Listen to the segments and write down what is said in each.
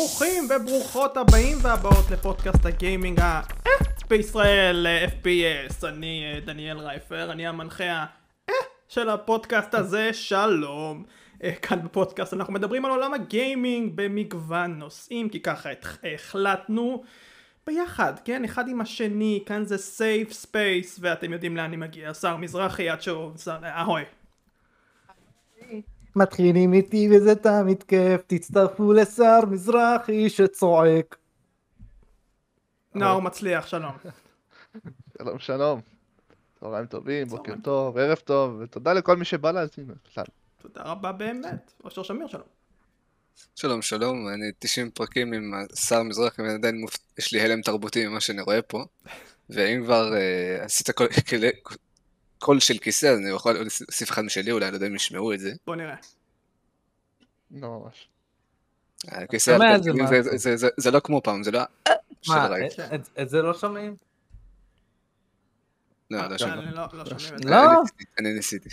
ברוכים וברוכות הבאים והבאות לפודקאסט הגיימינג ה... בישראל FPS, אני אה, דניאל רייפר, אני המנחה ה... של הפודקאסט הזה, שלום. אה, כאן בפודקאסט אנחנו מדברים על עולם הגיימינג במגוון נושאים, כי ככה החלטנו ביחד, כן? אחד עם השני, כאן זה safe space, ואתם יודעים לאן אני מגיע, שר מזרחי עד שהוא... אהוי. מתחילים איתי וזה תמיד כיף, תצטרפו לשר מזרחי שצועק. נאור מצליח, שלום. שלום שלום. צהריים טובים, בוקר טוב, ערב טוב, ותודה לכל מי שבא להזמין. תודה רבה באמת. אושר שמיר, שלום. שלום שלום, אני 90 פרקים עם שר מזרחי, ועדיין יש לי הלם תרבותי ממה שאני רואה פה. ואם כבר uh, עשית כל, קול של כיסא, אז אני יכול להוסיף אחד משלי, אולי לא יודע אם ישמעו את זה. בוא נראה. לא ממש. הכיסא זה לא כמו פעם, זה לא... מה, את זה לא שומעים? לא, לא שומעים. לא, לא. לא? אני ניסיתי.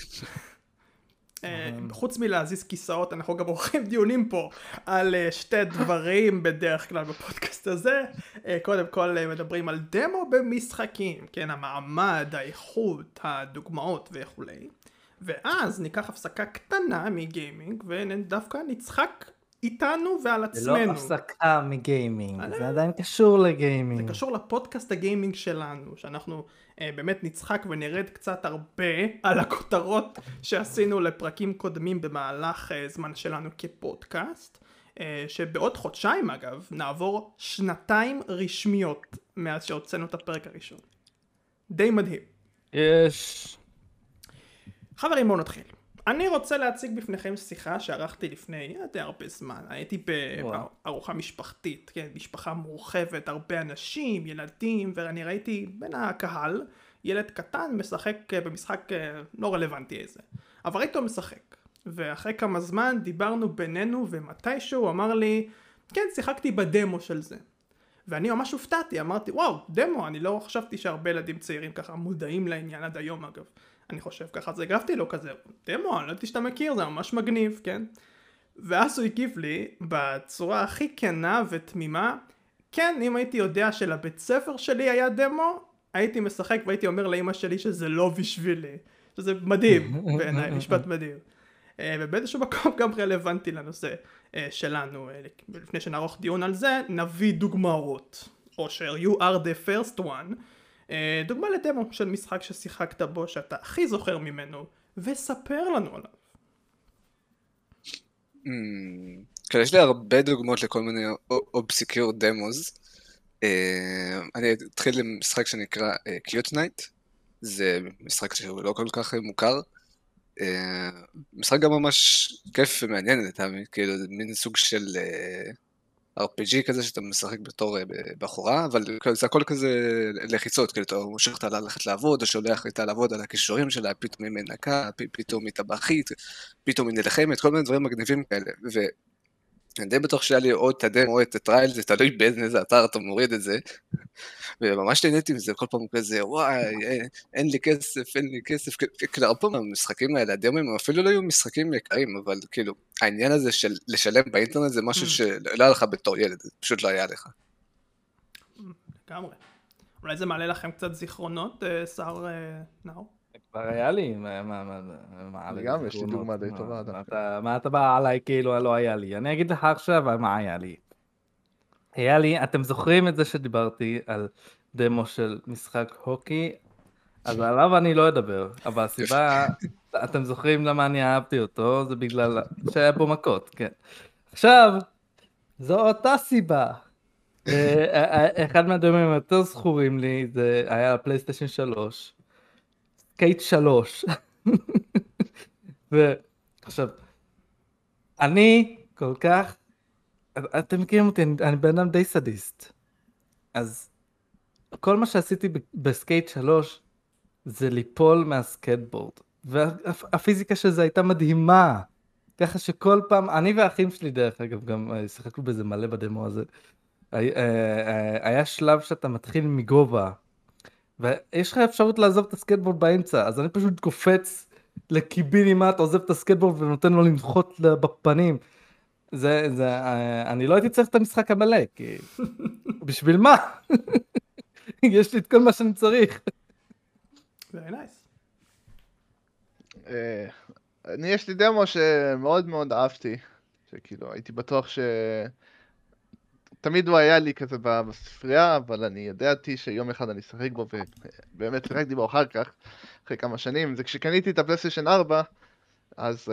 אה, חוץ מלהזיז כיסאות אנחנו גם עורכים דיונים פה על אה, שתי דברים בדרך כלל בפודקאסט הזה אה, קודם כל מדברים על דמו במשחקים כן המעמד האיכות הדוגמאות וכולי ואז ניקח הפסקה קטנה מגיימינג ודווקא נצחק איתנו ועל עצמנו. זה לא הפסקה מגיימינג, זה עדיין קשור לגיימינג. זה קשור לפודקאסט הגיימינג שלנו, שאנחנו באמת נצחק ונרד קצת הרבה על הכותרות שעשינו לפרקים קודמים במהלך אה, זמן שלנו כפודקאסט. אה, שבעוד חודשיים אגב נעבור שנתיים רשמיות מאז שהוצאנו את הפרק הראשון. די מדהים. יש. חברים בואו נתחיל. אני רוצה להציג בפניכם שיחה שערכתי לפני די הרבה זמן. הייתי בארוחה משפחתית, כן, משפחה מורחבת, הרבה אנשים, ילדים, ואני ראיתי בין הקהל ילד קטן משחק במשחק אה, לא רלוונטי איזה. אבל ראיתי אותו משחק. ואחרי כמה זמן דיברנו בינינו ומתישהו הוא אמר לי, כן, שיחקתי בדמו של זה. ואני ממש הופתעתי, אמרתי, וואו, דמו, אני לא חשבתי שהרבה ילדים צעירים ככה מודעים לעניין עד היום אגב. אני חושב ככה, אז הגבתי לו כזה, דמו, אני לא יודעת שאתה מכיר, זה ממש מגניב, כן? ואז הוא הגיב לי בצורה הכי כנה ותמימה, כן, אם הייתי יודע שלבית ספר שלי היה דמו, הייתי משחק והייתי אומר לאמא שלי שזה לא בשבילי. שזה מדהים בעיניי, משפט מדהים. אה, ובאיזשהו מקום גם רלוונטי לנושא אה, שלנו. אה, לפני שנערוך דיון על זה, נביא דוגמאות. או ש- you are the first one. אה, דוגמה לדמו של משחק ששיחקת בו שאתה הכי זוכר ממנו וספר לנו עליו. Hmm, כן, יש לי הרבה דוגמאות לכל מיני obscure demos. אה, אני אתחיל עם משחק שנקרא Cute אה, Knight. זה משחק שהוא לא כל כך מוכר. משחק גם ממש כיף ומעניין לטעמי, כאילו זה מין סוג של RPG כזה שאתה משחק בתור אה, בחורה, אבל זה הכל כזה לחיצות, כאילו אתה מושך אותה ללכת לעבוד, או שולח איתה לעבוד על הכישורים שלה, פתאום היא מנקה, פתאום היא טבחית, פתאום היא נלחמת, כל מיני דברים מגניבים כאלה. אני די בטוח שהיה לי או את הדמו או את הטרייל, זה תלוי באיזה אתר אתה מוריד את זה. וממש נהניתי מזה, כל פעם כזה, וואי, אין לי כסף, אין לי כסף. כאילו, הרבה פעמים המשחקים האלה, הדמים, אפילו לא היו משחקים יקרים, אבל כאילו, העניין הזה של לשלם באינטרנט זה משהו mm. שלא היה לך בתור ילד, זה פשוט לא היה לך. לגמרי. אולי זה מעלה לכם קצת זיכרונות, אה, שר אה, נאור? כבר היה לי, מה, מה, מה, גם יש לי דוגמה די טובה. מה אתה בא עליי כאילו לא היה לי? אני אגיד לך עכשיו מה היה לי. היה לי, אתם זוכרים את זה שדיברתי על דמו של משחק הוקי? אז עליו אני לא אדבר, אבל הסיבה, אתם זוכרים למה אני אהבתי אותו, זה בגלל שהיה בו מכות, כן. עכשיו, זו אותה סיבה. אה, אה, אה, אחד מהדברים היותר זכורים לי זה היה פלייסטיישן 3. Skate 3. ועכשיו, אני כל כך, אתם מכירים אותי, אני, בן אדם די סדיסט. אז כל מה שעשיתי ב Skate 3 זה ליפול מהסקייטבורד. והפיזיקה של זה הייתה מדהימה. ככה שכל פעם, אני והאחים שלי דרך אגב, גם אה, שיחקנו בזה מלא בדמו הזה. אה, אה, היה שלב שאתה מתחיל מגובה, ויש לך אפשרות לעזוב את הסקטבורד באמצע, אז אני פשוט קופץ לקיבינימט, עוזב את הסקטבורד ונותן לו לנחות בפנים. זה, זה, אה, אני לא הייתי צריך את המשחק המלא, כי... בשביל מה? יש לי את כל מה שאני צריך. Very nice. אה, אני, יש לי דמו שמאוד מאוד אהבתי, שכאילו, הייתי בטוח ש... תמיד הוא היה לי כזה בספרייה, אבל אני ידעתי שיום אחד אני אשחק בו, ובאמת שיחקתי בו אחר כך, אחרי כמה שנים. זה כשקניתי את הפלייסטיישן 4, אז uh,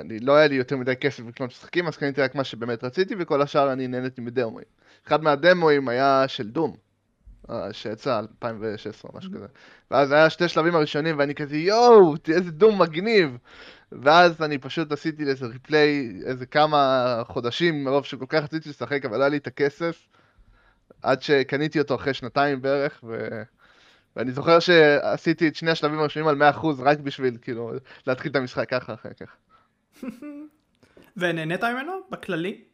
אני, לא היה לי יותר מדי כסף לקנות משחקים, אז קניתי רק מה שבאמת רציתי, וכל השאר אני נהניתי מדמואים. אחד מהדמואים היה של דום, שיצא 2016 או משהו כזה. ואז היה שתי שלבים הראשונים, ואני כזה יואו, איזה דום מגניב. ואז אני פשוט עשיתי לזה ריפליי איזה כמה חודשים מרוב שכל כך רציתי לשחק, אבל היה לי את הכסף. עד שקניתי אותו אחרי שנתיים בערך, ו... ואני זוכר שעשיתי את שני השלבים הראשונים על 100% רק בשביל כאילו להתחיל את המשחק ככה אחר כך. ונהנית ממנו בכללי?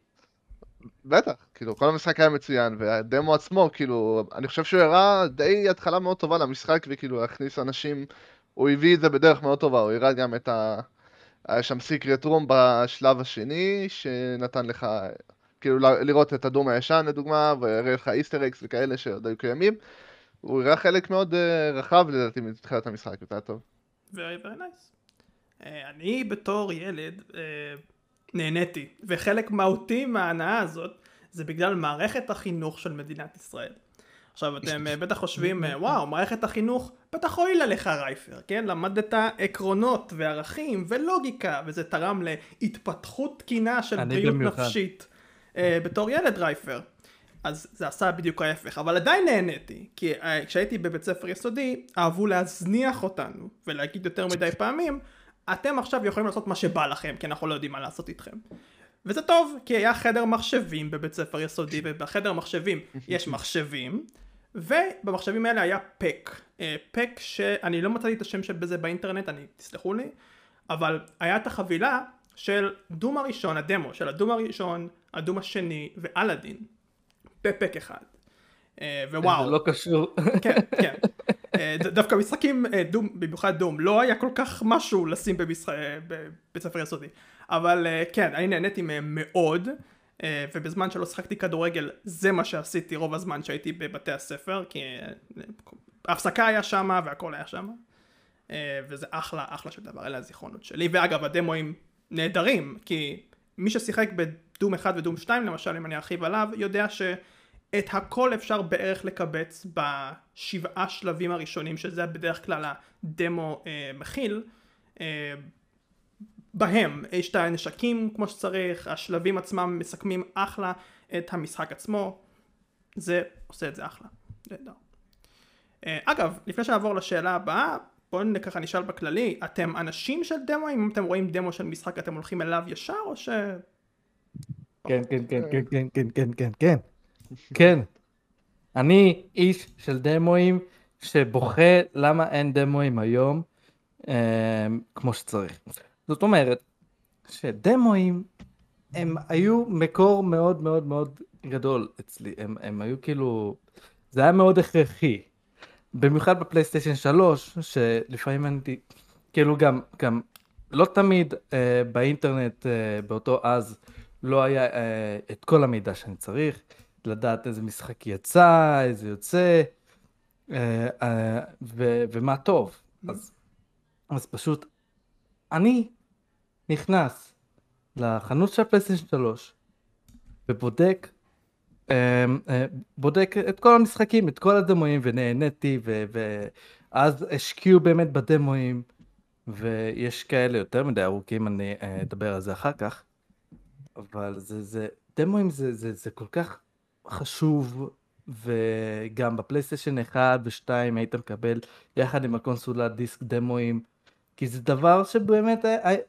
בטח, כאילו כל המשחק היה מצוין, והדמו עצמו, כאילו, אני חושב שהוא הראה די התחלה מאוד טובה למשחק, וכאילו הכניס אנשים, הוא הביא את זה בדרך מאוד טובה, הוא הראה גם את ה... היה שם סיקרט רום בשלב השני, שנתן לך, כאילו, לראות את הדום הישן לדוגמה, והראה לך איסטר אקס וכאלה שעוד היו קיימים. הוא הראה חלק מאוד uh, רחב לדעתי מתחילת המשחק, יותר טוב. very very nice. Uh, אני בתור ילד uh, נהניתי, וחלק מהותי מההנאה הזאת זה בגלל מערכת החינוך של מדינת ישראל. עכשיו אתם uh, בטח חושבים, uh, וואו, מערכת החינוך בטח הועילה לך רייפר, כן? למדת עקרונות וערכים ולוגיקה, וזה תרם להתפתחות תקינה של בריאות נפשית uh, בתור ילד רייפר. אז זה עשה בדיוק ההפך, אבל עדיין נהניתי, כי אה, כשהייתי בבית ספר יסודי, אהבו להזניח אותנו, ולהגיד יותר מדי פעמים, אתם עכשיו יכולים לעשות מה שבא לכם, כי אנחנו לא יודעים מה לעשות איתכם. וזה טוב, כי היה חדר מחשבים בבית ספר יסודי, ובחדר מחשבים יש מחשבים, ובמחשבים האלה היה פק. אה, פק שאני לא מצאתי את השם של זה באינטרנט, אני, תסלחו לי, אבל היה את החבילה של דום הראשון, הדמו של הדום הראשון, הדום השני ואלאדין. בפק אחד. אה, ווואו. זה לא קשור. כן, כן. אה, דווקא משחקים, אה, דום, במיוחד דום, לא היה כל כך משהו לשים בבית ספר יסודי. אבל כן, אני נהניתי מהם מאוד, ובזמן שלא שחקתי כדורגל, זה מה שעשיתי רוב הזמן שהייתי בבתי הספר, כי ההפסקה היה שם והכל היה שם. וזה אחלה, אחלה של דבר, אלה הזיכרונות שלי. ואגב, הדמואים נהדרים, כי מי ששיחק בדום 1 ודום 2 למשל, אם אני ארחיב עליו, יודע ש... את הכל אפשר בערך לקבץ בשבעה שלבים הראשונים, שזה בדרך כלל הדמו אה, מכיל. אה, בהם יש את הנשקים כמו שצריך, השלבים עצמם מסכמים אחלה את המשחק עצמו. זה עושה את זה אחלה. נהדר. אה, אגב, לפני שנעבור לשאלה הבאה, בואו ככה נשאל בכללי, אתם אנשים של דמו? אם אתם רואים דמו של משחק אתם הולכים אליו ישר או ש... כן, כן, כן, כן, כן, כן, כן, כן. כן. כן. אני איש של דמואים שבוכה למה אין דמואים היום אה, כמו שצריך. זאת אומרת שדמואים הם היו מקור מאוד מאוד מאוד גדול אצלי, הם, הם היו כאילו, זה היה מאוד הכרחי. במיוחד בפלייסטיישן 3, שלפעמים אני, כאילו גם, גם לא תמיד אה, באינטרנט אה, באותו אז לא היה אה, את כל המידע שאני צריך. לדעת איזה משחק יצא, איזה יוצא, אה, אה, ו- ומה טוב. אז, אז פשוט, אני נכנס לחנות של פלייסטיישן 3 ובודק אה, בודק את כל המשחקים, את כל הדמואים, ונהניתי, ו- ואז השקיעו באמת בדמואים, ויש כאלה יותר מדי ארוכים, אני אדבר על זה אחר כך, אבל זה, זה, דמואים זה, זה, זה כל כך חשוב, וגם בפלייסטיישן 1 ו-2 היית מקבל יחד עם הקונסולה דיסק דמואים, כי זה דבר שבאמת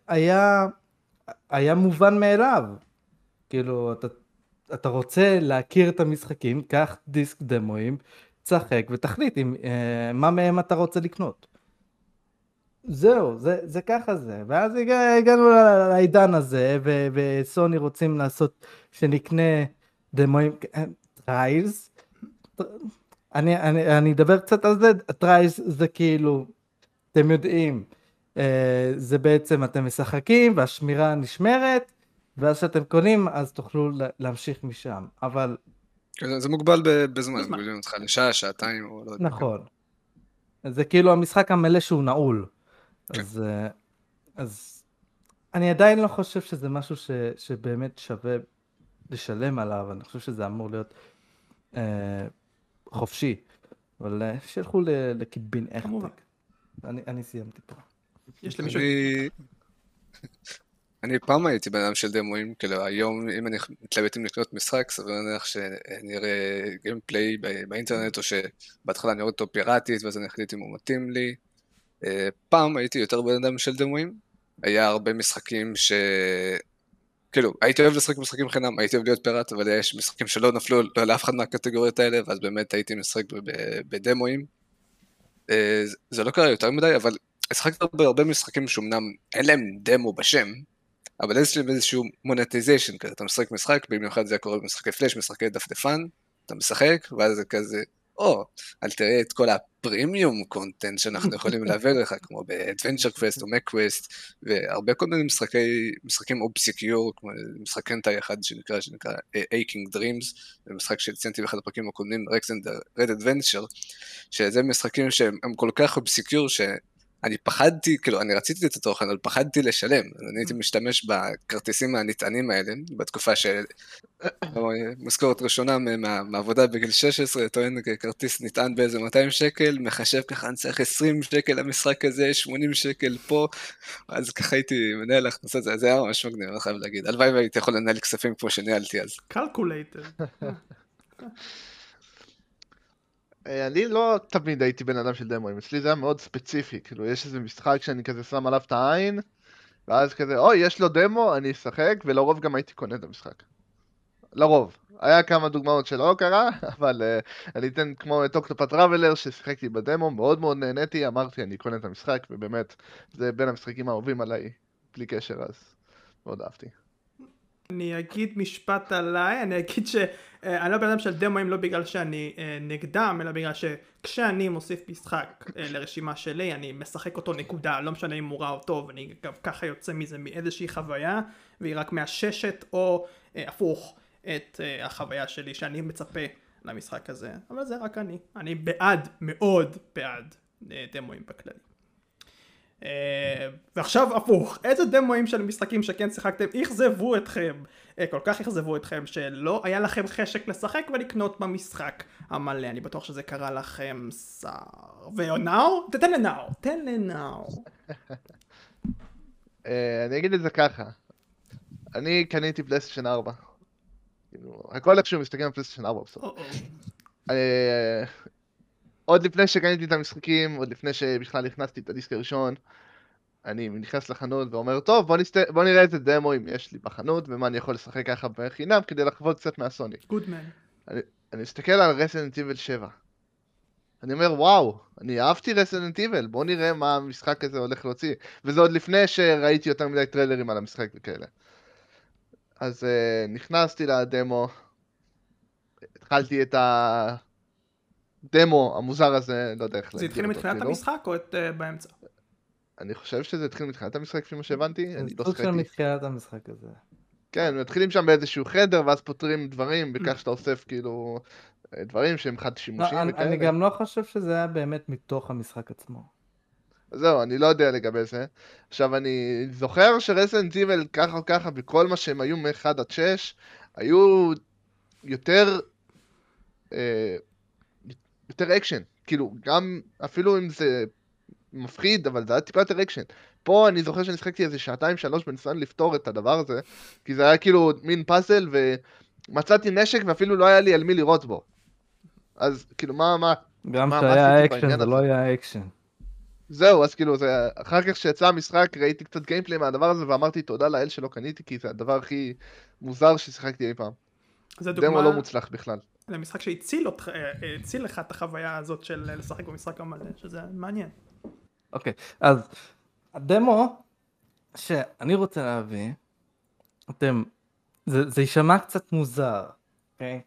היה, היה מובן מאליו. כאילו, אתה, אתה רוצה להכיר את המשחקים, קח דיסק דמואים, תשחק ותחליט עם, אה, מה מהם אתה רוצה לקנות. זהו, זה, זה ככה זה. ואז הגענו לעידן הזה, וסוני רוצים לעשות שנקנה דמוים, trials, אני, אני, אני אדבר קצת על זה, trials זה כאילו, אתם יודעים, אה, זה בעצם אתם משחקים והשמירה נשמרת, ואז כשאתם קונים, אז תוכלו לה- להמשיך משם. אבל זה מוגבל ב- בזמן, בזמן. מגבילים אותך לשעה, שעתיים, או לא יודע. נכון. זה כאילו המשחק המלא שהוא נעול. כן. אז, אה, אז אני עדיין לא חושב שזה משהו ש, שבאמת שווה לשלם עליו, אני חושב שזה אמור להיות אה, חופשי. אבל אה, שילכו לקיבין כמובן. אכטק. אני, אני סיימתי פה. יש למישהו... אני... אני פעם הייתי בן אדם של דמוים, כאילו היום אם אני מתלבט אם לקנות משחק, סביר להניח שאני אראה גיימפליי באינטרנט, או שבהתחלה אני רואה אותו פיראטית, ואז אני אחליט אם הוא מתאים לי. אה, פעם הייתי יותר בן אדם של דמוים, היה הרבה משחקים ש... כאילו, הייתי אוהב לשחק משחקים חינם, הייתי אוהב להיות פיראט, אבל יש משחקים שלא נפלו לא לאף אחד מהקטגוריות האלה, ואז באמת הייתי משחק ב- ב- בדמוים. אה, זה לא קרה יותר מדי, אבל השחקתי בהרבה משחקים שאומנם אין להם דמו בשם, אבל יש להם איזשהו מונטיזיישן כזה, אתה משחק משחק, במיוחד זה קורה במשחקי פלאש, משחקי דפדפן, אתה משחק, ואז זה כזה, או, אל תראה את כל הפרימיום קונטנט שאנחנו יכולים להעביר לך, כמו ב-Adventure Quest או MacQuest, והרבה כל מיני משחקי, משחקים אובסקיור, כמו משחק קנטאי אחד שנקרא, שנקרא אה, Aching Dreams, זה משחק שציינתי באחד הפרקים הקודמים, Rex and the Red Adventure, שזה משחקים שהם הם כל כך אובסקיור, שאני פחדתי, כאילו, אני רציתי את התוכן, אבל פחדתי לשלם. אז אני הייתי משתמש בכרטיסים הנטענים האלה, בתקופה של... משכורת ראשונה מה- מהעבודה בגיל 16, טוען כרטיס נטען באיזה 200 שקל, מחשב ככה, אני צריך 20 שקל למשחק הזה, 80 שקל פה, אז ככה הייתי מנהל הכנסות, זה זה היה ממש מגניב, אני חייב להגיד. הלוואי והייתי יכול לנהל כספים כמו שניהלתי אז. calculator. אה, אני לא תמיד הייתי בן אדם של דמוים, אצלי זה היה מאוד ספציפי, כאילו יש איזה משחק שאני כזה שם עליו את העין, ואז כזה, אוי, יש לו דמו, אני אשחק, ולרוב גם הייתי קונה את המשחק. לרוב. היה כמה דוגמאות שלא קרה, אבל uh, אני אתן כמו את אוקטופת טראבלר ששיחקתי בדמו, מאוד מאוד נהניתי, אמרתי אני קונה את המשחק, ובאמת, זה בין המשחקים האהובים עליי, בלי קשר, אז מאוד אהבתי. אני אגיד משפט עליי, אני אגיד שאני לא בן אדם של דמוים לא בגלל שאני אה, נגדם, אלא בגלל שכשאני מוסיף משחק אה, לרשימה שלי, אני משחק אותו נקודה, לא משנה אם הוא רע או טוב, אני גם ככה יוצא מזה מאיזושהי חוויה, והיא רק מאששת או אה, הפוך את אה, החוויה שלי שאני מצפה למשחק הזה, אבל זה רק אני, אני בעד, מאוד בעד אה, דמוים בכללי. Uh, ועכשיו הפוך, איזה דמוים של משחקים שכן שיחקתם אכזבו אתכם, uh, כל כך אכזבו אתכם שלא היה לכם חשק לשחק ולקנות במשחק המלא, אני בטוח שזה קרה לכם שר. ונאור? תתן לנאור, תן לנאור. אה, אני אגיד את זה ככה, אני קניתי פלייסטיישן 4. כאילו, הכל איכשהו מסתכל על פלייסטיישן 4 בסוף. עוד לפני שקניתי את המשחקים, עוד לפני שבכלל הכנסתי את הדיסק הראשון, אני נכנס לחנות ואומר, טוב, בוא, נסת... בוא נראה איזה דמוים יש לי בחנות, ומה אני יכול לשחק ככה בחינם כדי לחוות קצת מהסוני. גודמן. אני מסתכל על Resident Evil 7. אני אומר, וואו, אני אהבתי Resident Evil, בוא נראה מה המשחק הזה הולך להוציא. וזה עוד לפני שראיתי יותר מדי טריילרים על המשחק וכאלה. אז uh, נכנסתי לדמו, התחלתי את הדמו המוזר הזה, לא יודע איך זה להגדיר התחיל מתחילת כאילו. המשחק או את אה, באמצע? אני חושב שזה התחיל מתחילת המשחק, לפי מה שהבנתי, אני זה לא שיחקתי. מתחילת המשחק הזה. כן, מתחילים שם באיזשהו חדר, ואז פותרים דברים. בכך שאתה אוסף כאילו אה, דברים שהם חד לא, שימושיים אני, וכאלה. אני גם לא חושב שזה היה באמת מתוך המשחק עצמו. זהו, אני לא יודע לגבי זה. עכשיו, אני זוכר ש Resident Evil ככה או ככה, בכל מה שהם היו מ-1 עד 6, היו יותר... אה, יותר אקשן. כאילו, גם, אפילו אם זה מפחיד, אבל זה היה טיפה יותר אקשן. פה אני זוכר שאני שחקתי איזה שעתיים שלוש בניסיון לפתור את הדבר הזה, כי זה היה כאילו מין פאזל, ומצאתי נשק ואפילו לא היה לי על מי לירות בו. אז כאילו, מה, מה, גם כשהיה אקשן זה לא? היה אקשן. זהו, אז כאילו, זה, אחר כך שיצא המשחק ראיתי קצת gameplay מהדבר הזה ואמרתי תודה לאל שלא קניתי כי זה הדבר הכי מוזר ששיחקתי אי פעם. זה דמו דוגמה לא מוצלח בכלל. למשחק שהציל אותך, אה, אה, הציל לך את החוויה הזאת של לשחק במשחק המלא, שזה מעניין. אוקיי, אז הדמו שאני רוצה להביא, אתם, זה, זה יישמע קצת מוזר, אוקיי?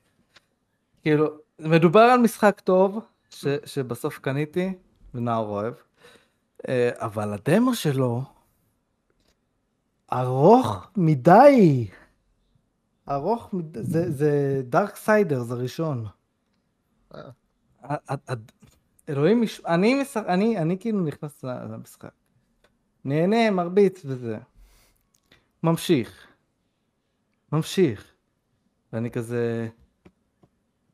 כאילו, מדובר על משחק טוב, ש, שבסוף קניתי, ונאור אוהב, אה, אבל הדמו שלו ארוך מדי. ארוך, זה, זה Darksiders הראשון. אה. ה- ה- ה- אלוהים, אני, אני, אני כאילו נכנס למשחק. נהנה, מרביץ וזה. ממשיך. ממשיך. ואני כזה...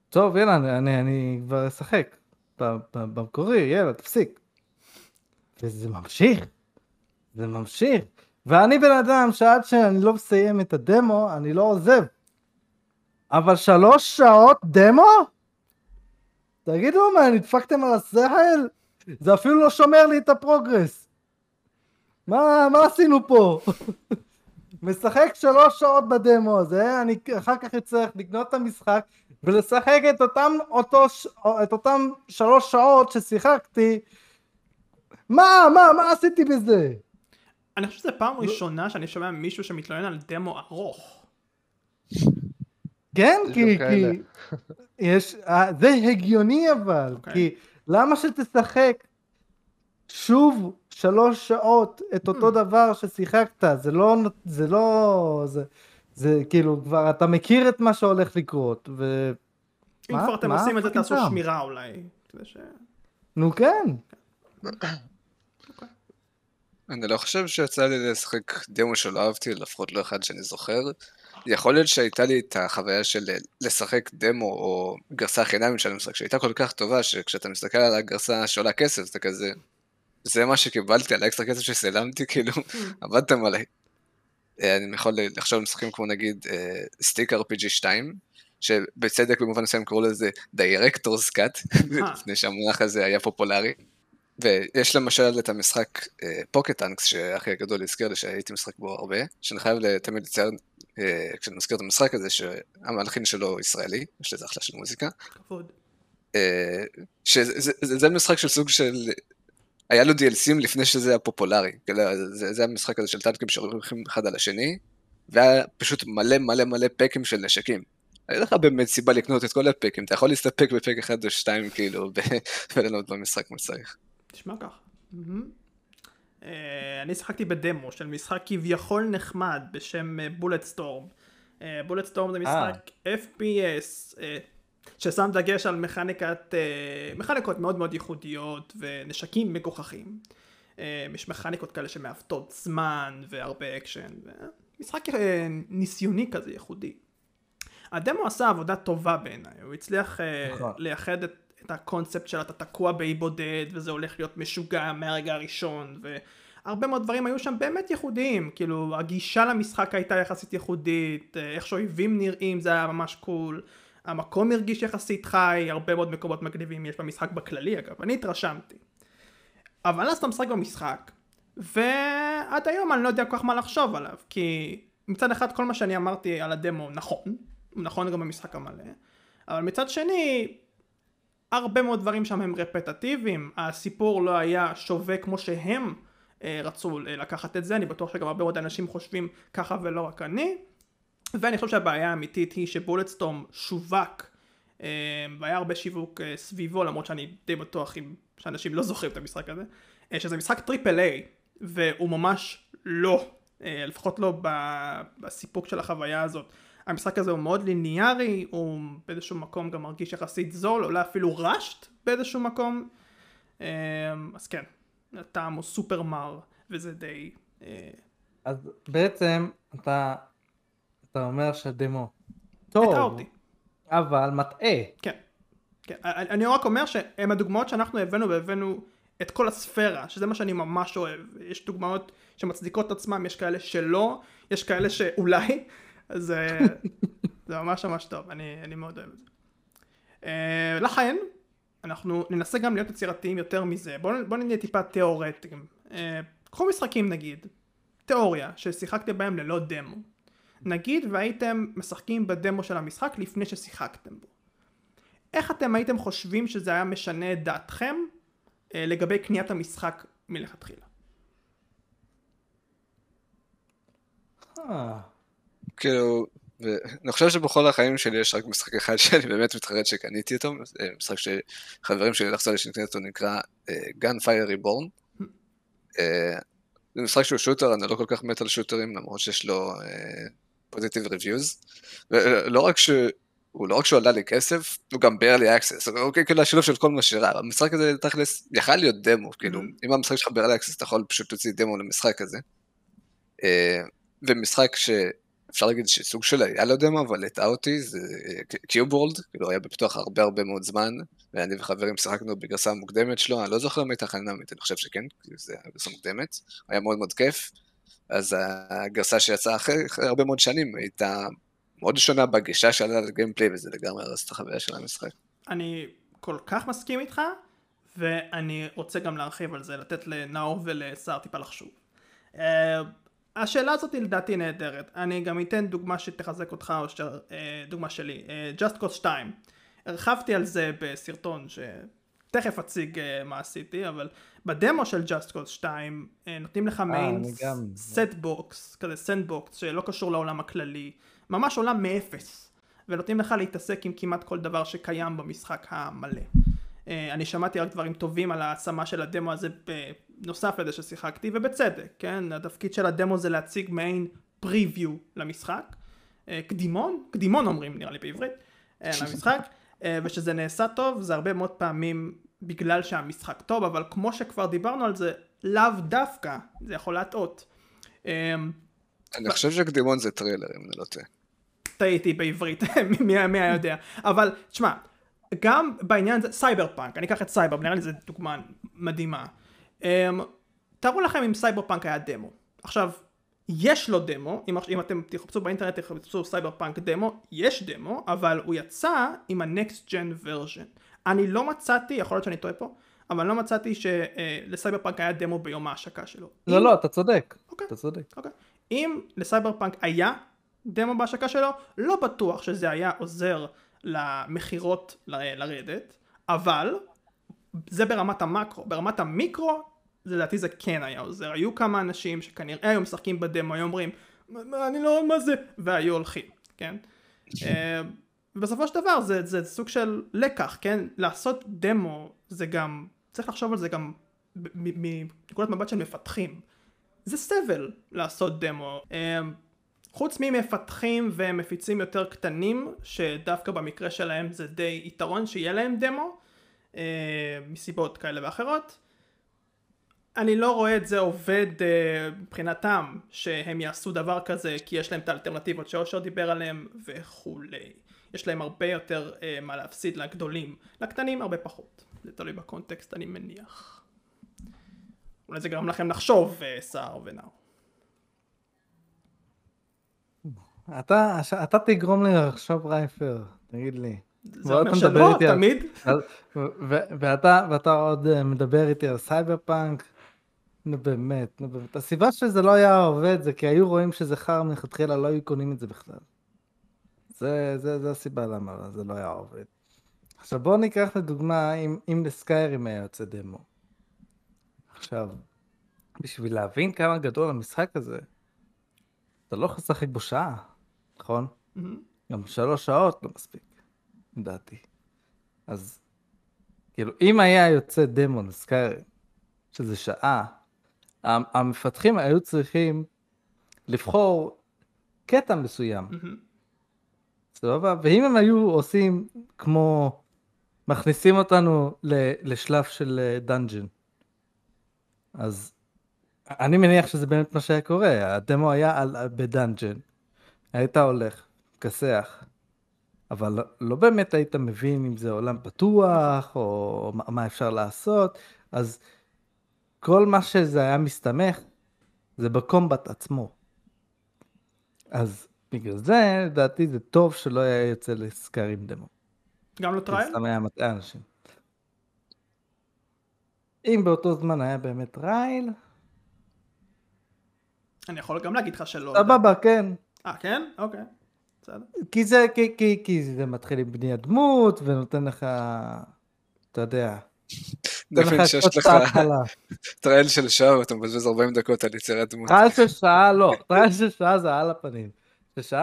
טוב, יאללה, אני, אני, אני כבר אשחק. במקורי, יאללה, תפסיק. וזה ממשיך. זה ממשיך. ואני בן אדם שעד שאני לא מסיים את הדמו, אני לא עוזב. אבל שלוש שעות דמו? תגידו מה, נדפקתם על השכל? זה אפילו לא שומר לי את הפרוגרס. מה, מה עשינו פה? משחק שלוש שעות בדמו הזה, אני אחר כך אצטרך לקנות את המשחק ולשחק את אותם, אותו, את אותם שלוש שעות ששיחקתי. מה, מה, מה עשיתי בזה? אני חושב שזו פעם ראשונה שאני שומע מישהו שמתלונן על דמו ארוך. כן, כי, יש, אה, זה הגיוני אבל, אוקיי. כי למה שתשחק שוב שלוש שעות את אותו Hmm. דבר ששיחקת, זה לא, זה לא, זה, זה כאילו כבר אתה מכיר את מה שהולך לקרות, ו... אם מה- כבר אתם מה עושים את זה, תעשו? שמירה אולי. ש... נו כן, אני לא חושב שיצא לי לשחק דמו שלא אהבתי, לפחות לא אחד שאני זוכר. יכול להיות שהייתה לי את החוויה של לשחק דמו או גרסה חינמית של המשחק, שהייתה כל כך טובה, שכשאתה מסתכל על הגרסה שעולה כסף, אתה כזה... זה מה שקיבלתי על האקסטרה כסף ששילמתי, כאילו, עבדתם עליי. אה, אני יכול לחשוב על משחקים כמו נגיד Stick RPG 2, שבצדק במובן מסוים קראו לזה Director's Cut, אה. לפני שהמונח הזה היה פופולרי. ויש למשל את המשחק פוקט טאנקס, שאחי הגדול הזכיר לי שהייתי משחק בו הרבה, שאני חייב תמיד לציין, אה, כשאני מזכיר את המשחק הזה, שהמהלכים שלו ישראלי, יש לזה אחלה של מוזיקה. כבוד. אה, שזה זה, זה, זה משחק של סוג של... היה לו DLCים לפני שזה היה פופולרי. כאילו, זה, זה המשחק הזה של טנקים שהולכים אחד על השני, והיה פשוט מלא מלא מלא פקים של נשקים. אין לך באמת סיבה לקנות את כל הפקים, אתה יכול להסתפק בפק אחד או שתיים כאילו, ו- וליהנות במשחק כמו שצריך. נשמע כך. מהמם. אה, אני שיחקתי בדמו של משחק כביכול נחמד בשם Bulletstorm. Bulletstorm זה משחק FPS אה, ששם דגש על מכניקת, אה, מכניקות מאוד מאוד ייחודיות ונשקים מגוחכים. אה, יש מכניקות כאלה שמעוותות זמן והרבה אקשן. משחק אה, ניסיוני כזה ייחודי. הדמו עשה עבודה טובה בעיניי, הוא הצליח אה, נכון. לייחד את, את הקונספט של אתה תקוע באי בודד וזה הולך להיות משוגע מהרגע הראשון והרבה מאוד דברים היו שם באמת ייחודיים, כאילו הגישה למשחק הייתה יחסית ייחודית, איך שאויבים נראים זה היה ממש קול, המקום הרגיש יחסית חי, הרבה מאוד מקומות מגניבים יש במשחק בכללי אגב, אני התרשמתי. אבל אז אתה משחק במשחק, ועד היום אני לא יודע כל כך מה לחשוב עליו, כי מצד אחד כל מה שאני אמרתי על הדמו נכון, נכון גם במשחק המלא, אבל מצד שני, הרבה מאוד דברים שם הם רפטטיביים, הסיפור לא היה שווה כמו שהם אה, רצו אה, לקחת את זה, אני בטוח שגם הרבה מאוד אנשים חושבים ככה ולא רק אני, ואני חושב שהבעיה האמיתית היא שבולטסטורם שווק, אה, והיה הרבה שיווק אה, סביבו, למרות שאני די בטוח עם, שאנשים לא זוכרים את המשחק הזה, אה, שזה משחק triple A, והוא ממש לא, אה, לפחות לא בסיפוק של החוויה הזאת. המשחק הזה הוא מאוד ליניארי, הוא באיזשהו מקום גם מרגיש יחסית זול, אולי אפילו rushed באיזשהו מקום. אה, אז כן, הטעם הוא סופר מר, וזה די... אה, אז בעצם אתה, אתה אומר שהדמו טוב. אבל מטעה. כן. כן. אני רק אומר שהן הדוגמאות שאנחנו הבאנו והבאנו את כל הספירה, שזה מה שאני ממש אוהב. יש דוגמאות שמצדיקות את עצמם, יש כאלה שלא, יש כאלה שאולי, אז זה ממש ממש טוב, אני, אני מאוד אוהב את זה. אה, לכן, אנחנו ננסה גם להיות יצירתיים יותר מזה. בואו בוא נהיה טיפה תיאורטיים. אה, קחו משחקים נגיד, תיאוריה, ששיחקתם בהם ללא דמו. נגיד והייתם משחקים בדמו של המשחק לפני ששיחקתם בו. איך אתם הייתם חושבים שזה היה משנה את דעתכם אה, לגבי קניית המשחק מלכתחילה? כאילו, אני חושב שבכל החיים שלי יש רק משחק אחד שאני באמת מתחרט שקניתי אותו, משחק שחברים שלי לחצו לי שנקנה אותו, נקרא אה, Gunfire Reborn. אה, זה משחק שהוא שוטר, אני לא כל כך מת על שוטרים, למרות שיש לו פוזיטיב ריוויוז, ולא רק ש... הוא לא רק שהוא עלה לי כסף, הוא גם barely access, אוקיי, כאילו השילוב של כל מה שרע, המשחק הזה תכלס יכל להיות דמו, כאילו, אם המשחק שלך barely access אתה יכול פשוט להוציא דמו למשחק הזה. אה, ומשחק שאפשר להגיד שסוג של היה לו דמו, אבל הטעה אותי, זה קיוב וורלד, כאילו היה בפיתוח הרבה הרבה מאוד זמן, ואני וחברים שיחקנו בגרסה מוקדמת שלו, אני לא זוכר אם הייתה חינמית, אני חושב שכן, כי זה היה גרסה מוקדמת, היה מאוד מאוד כיף. אז הגרסה שיצאה אחרי, אחרי הרבה מאוד שנים הייתה מאוד שונה בגישה שלה לגיימפליי, וזה לגמרי הרס את החוויה של המשחק. אני כל כך מסכים איתך, ואני רוצה גם להרחיב על זה, לתת לנאור ולשר טיפה לחשוב. השאלה הזאת היא לדעתי נהדרת. אני גם אתן דוגמה שתחזק אותך, או שתר, uh, דוגמה שלי. Uh, Just Cause 2. הרחבתי על זה בסרטון שתכף אציג uh, מה עשיתי, אבל בדמו של Just Cause 2 uh, נותנים לך מעין set box, כזה sandbox שלא קשור לעולם הכללי. ממש עולם מאפס, ונותנים לך להתעסק עם כמעט כל דבר שקיים במשחק המלא. אה, אני שמעתי רק דברים טובים על ההשמה של הדמו הזה בנוסף לזה ששיחקתי, ובצדק, כן? התפקיד של הדמו זה להציג מעין preview למשחק. אה, קדימון, קדימון אומרים נראה לי בעברית, אה, למשחק, ושזה נעשה טוב זה הרבה מאוד פעמים בגלל שהמשחק טוב, אבל כמו שכבר דיברנו על זה, לאו דווקא, זה יכול להטעות. אני חושב שקדימון זה טריילר, אם אני לא טועה. טעיתי בעברית, מי היה יודע. אבל, תשמע, גם בעניין הזה, סייבר פאנק, אני אקח את סייבר, נראה לי זו דוגמה מדהימה. Um, תארו לכם אם סייבר פאנק היה דמו. עכשיו, יש לו דמו, אם, אם אתם תחפשו באינטרנט, תחפשו סייבר פאנק דמו, יש דמו, אבל הוא יצא עם ה-next gen version. אני לא מצאתי, יכול להיות שאני טועה פה, אבל לא מצאתי שלסייבר פאנק היה דמו ביום ההשקה שלו. לא, אם... לא, אתה צודק. אוקיי. אתה צודק. אוקיי. אם לסייבר פאנק היה דמו בהשקה שלו, לא בטוח שזה היה עוזר למכירות לרדת, אבל זה ברמת המקרו, ברמת המיקרו לדעתי זה כן היה עוזר, היו כמה אנשים שכנראה היו משחקים בדמו, היו אומרים אני לא, מה זה, והיו הולכים, כן? אה, בסופו של דבר זה, זה סוג של לקח, כן? לעשות דמו זה גם, צריך לחשוב על זה גם מנקודת מבט של מפתחים. זה סבל לעשות דמו. אמ, חוץ ממפתחים ומפיצים יותר קטנים, שדווקא במקרה שלהם זה די יתרון שיהיה להם דמו, אמ, מסיבות כאלה ואחרות. אני לא רואה את זה עובד אה, מבחינתם שהם יעשו דבר כזה כי יש להם את האלטרנטיבות שאושר דיבר עליהם וכולי. יש להם הרבה יותר אה, מה להפסיד לגדולים, לקטנים הרבה פחות. זה תלוי ב context אני מניח. אולי זה גרם לכם לחשוב, אה, סער ונאו. אתה, אתה תגרום לי לחשוב רייפר, תגיד לי. זה אומר שלא, תמיד. על, ו, ואתה, ואתה עוד אה, מדבר איתי על סייבר פאנק, נו באמת, נו באמת. הסיבה שזה לא היה עובד זה כי היו רואים שזה חרא מלכתחילה, לא היו קונים את זה בכלל. זה, זה, זה הסיבה למה זה לא היה עובד. עכשיו בואו ניקח לדוגמה אם, אם לסקיירים היה יוצא דמו. עכשיו, בשביל להבין כמה גדול המשחק הזה, אתה לא יכול לשחק בו שעה, נכון? Mm-hmm. גם שלוש שעות לא מספיק, לדעתי. אז, כאילו, אם היה יוצא דמון סקיירים, שזה שעה, המפתחים היו צריכים לבחור קטע מסוים. סבבה? ואם הם היו עושים כמו, מכניסים אותנו לשלב של dungeon, אה, אז אני מניח שזה באמת מה שהיה קורה, הדמו היה על, ב dungeon, היית הולך, כסח, אבל לא, באמת היית מבין אם זה עולם פתוח, או מה אפשר לעשות, אז כל מה שזה היה מסתמך, זה ב combat עצמו. אז בגלל זה, לדעתי זה טוב שלא היה יוצא ל Skyrim דמו. גם לא trial? סתם היה מטעה אנשים. אם באותו זמן היה באמת trial... אני יכול גם להגיד לך שלא. סבבה, כן. אה, כן? אוקיי. בסדר. כי זה, כי, כי, כי זה מתחיל עם בניית דמות, ונותן לך, אתה יודע. דמיין שיש לך trial של שעה ואתה מבזבז 40 דקות על יצירת דמות. טרייל של שעה לא, trial של שעה זה על הפנים. זה...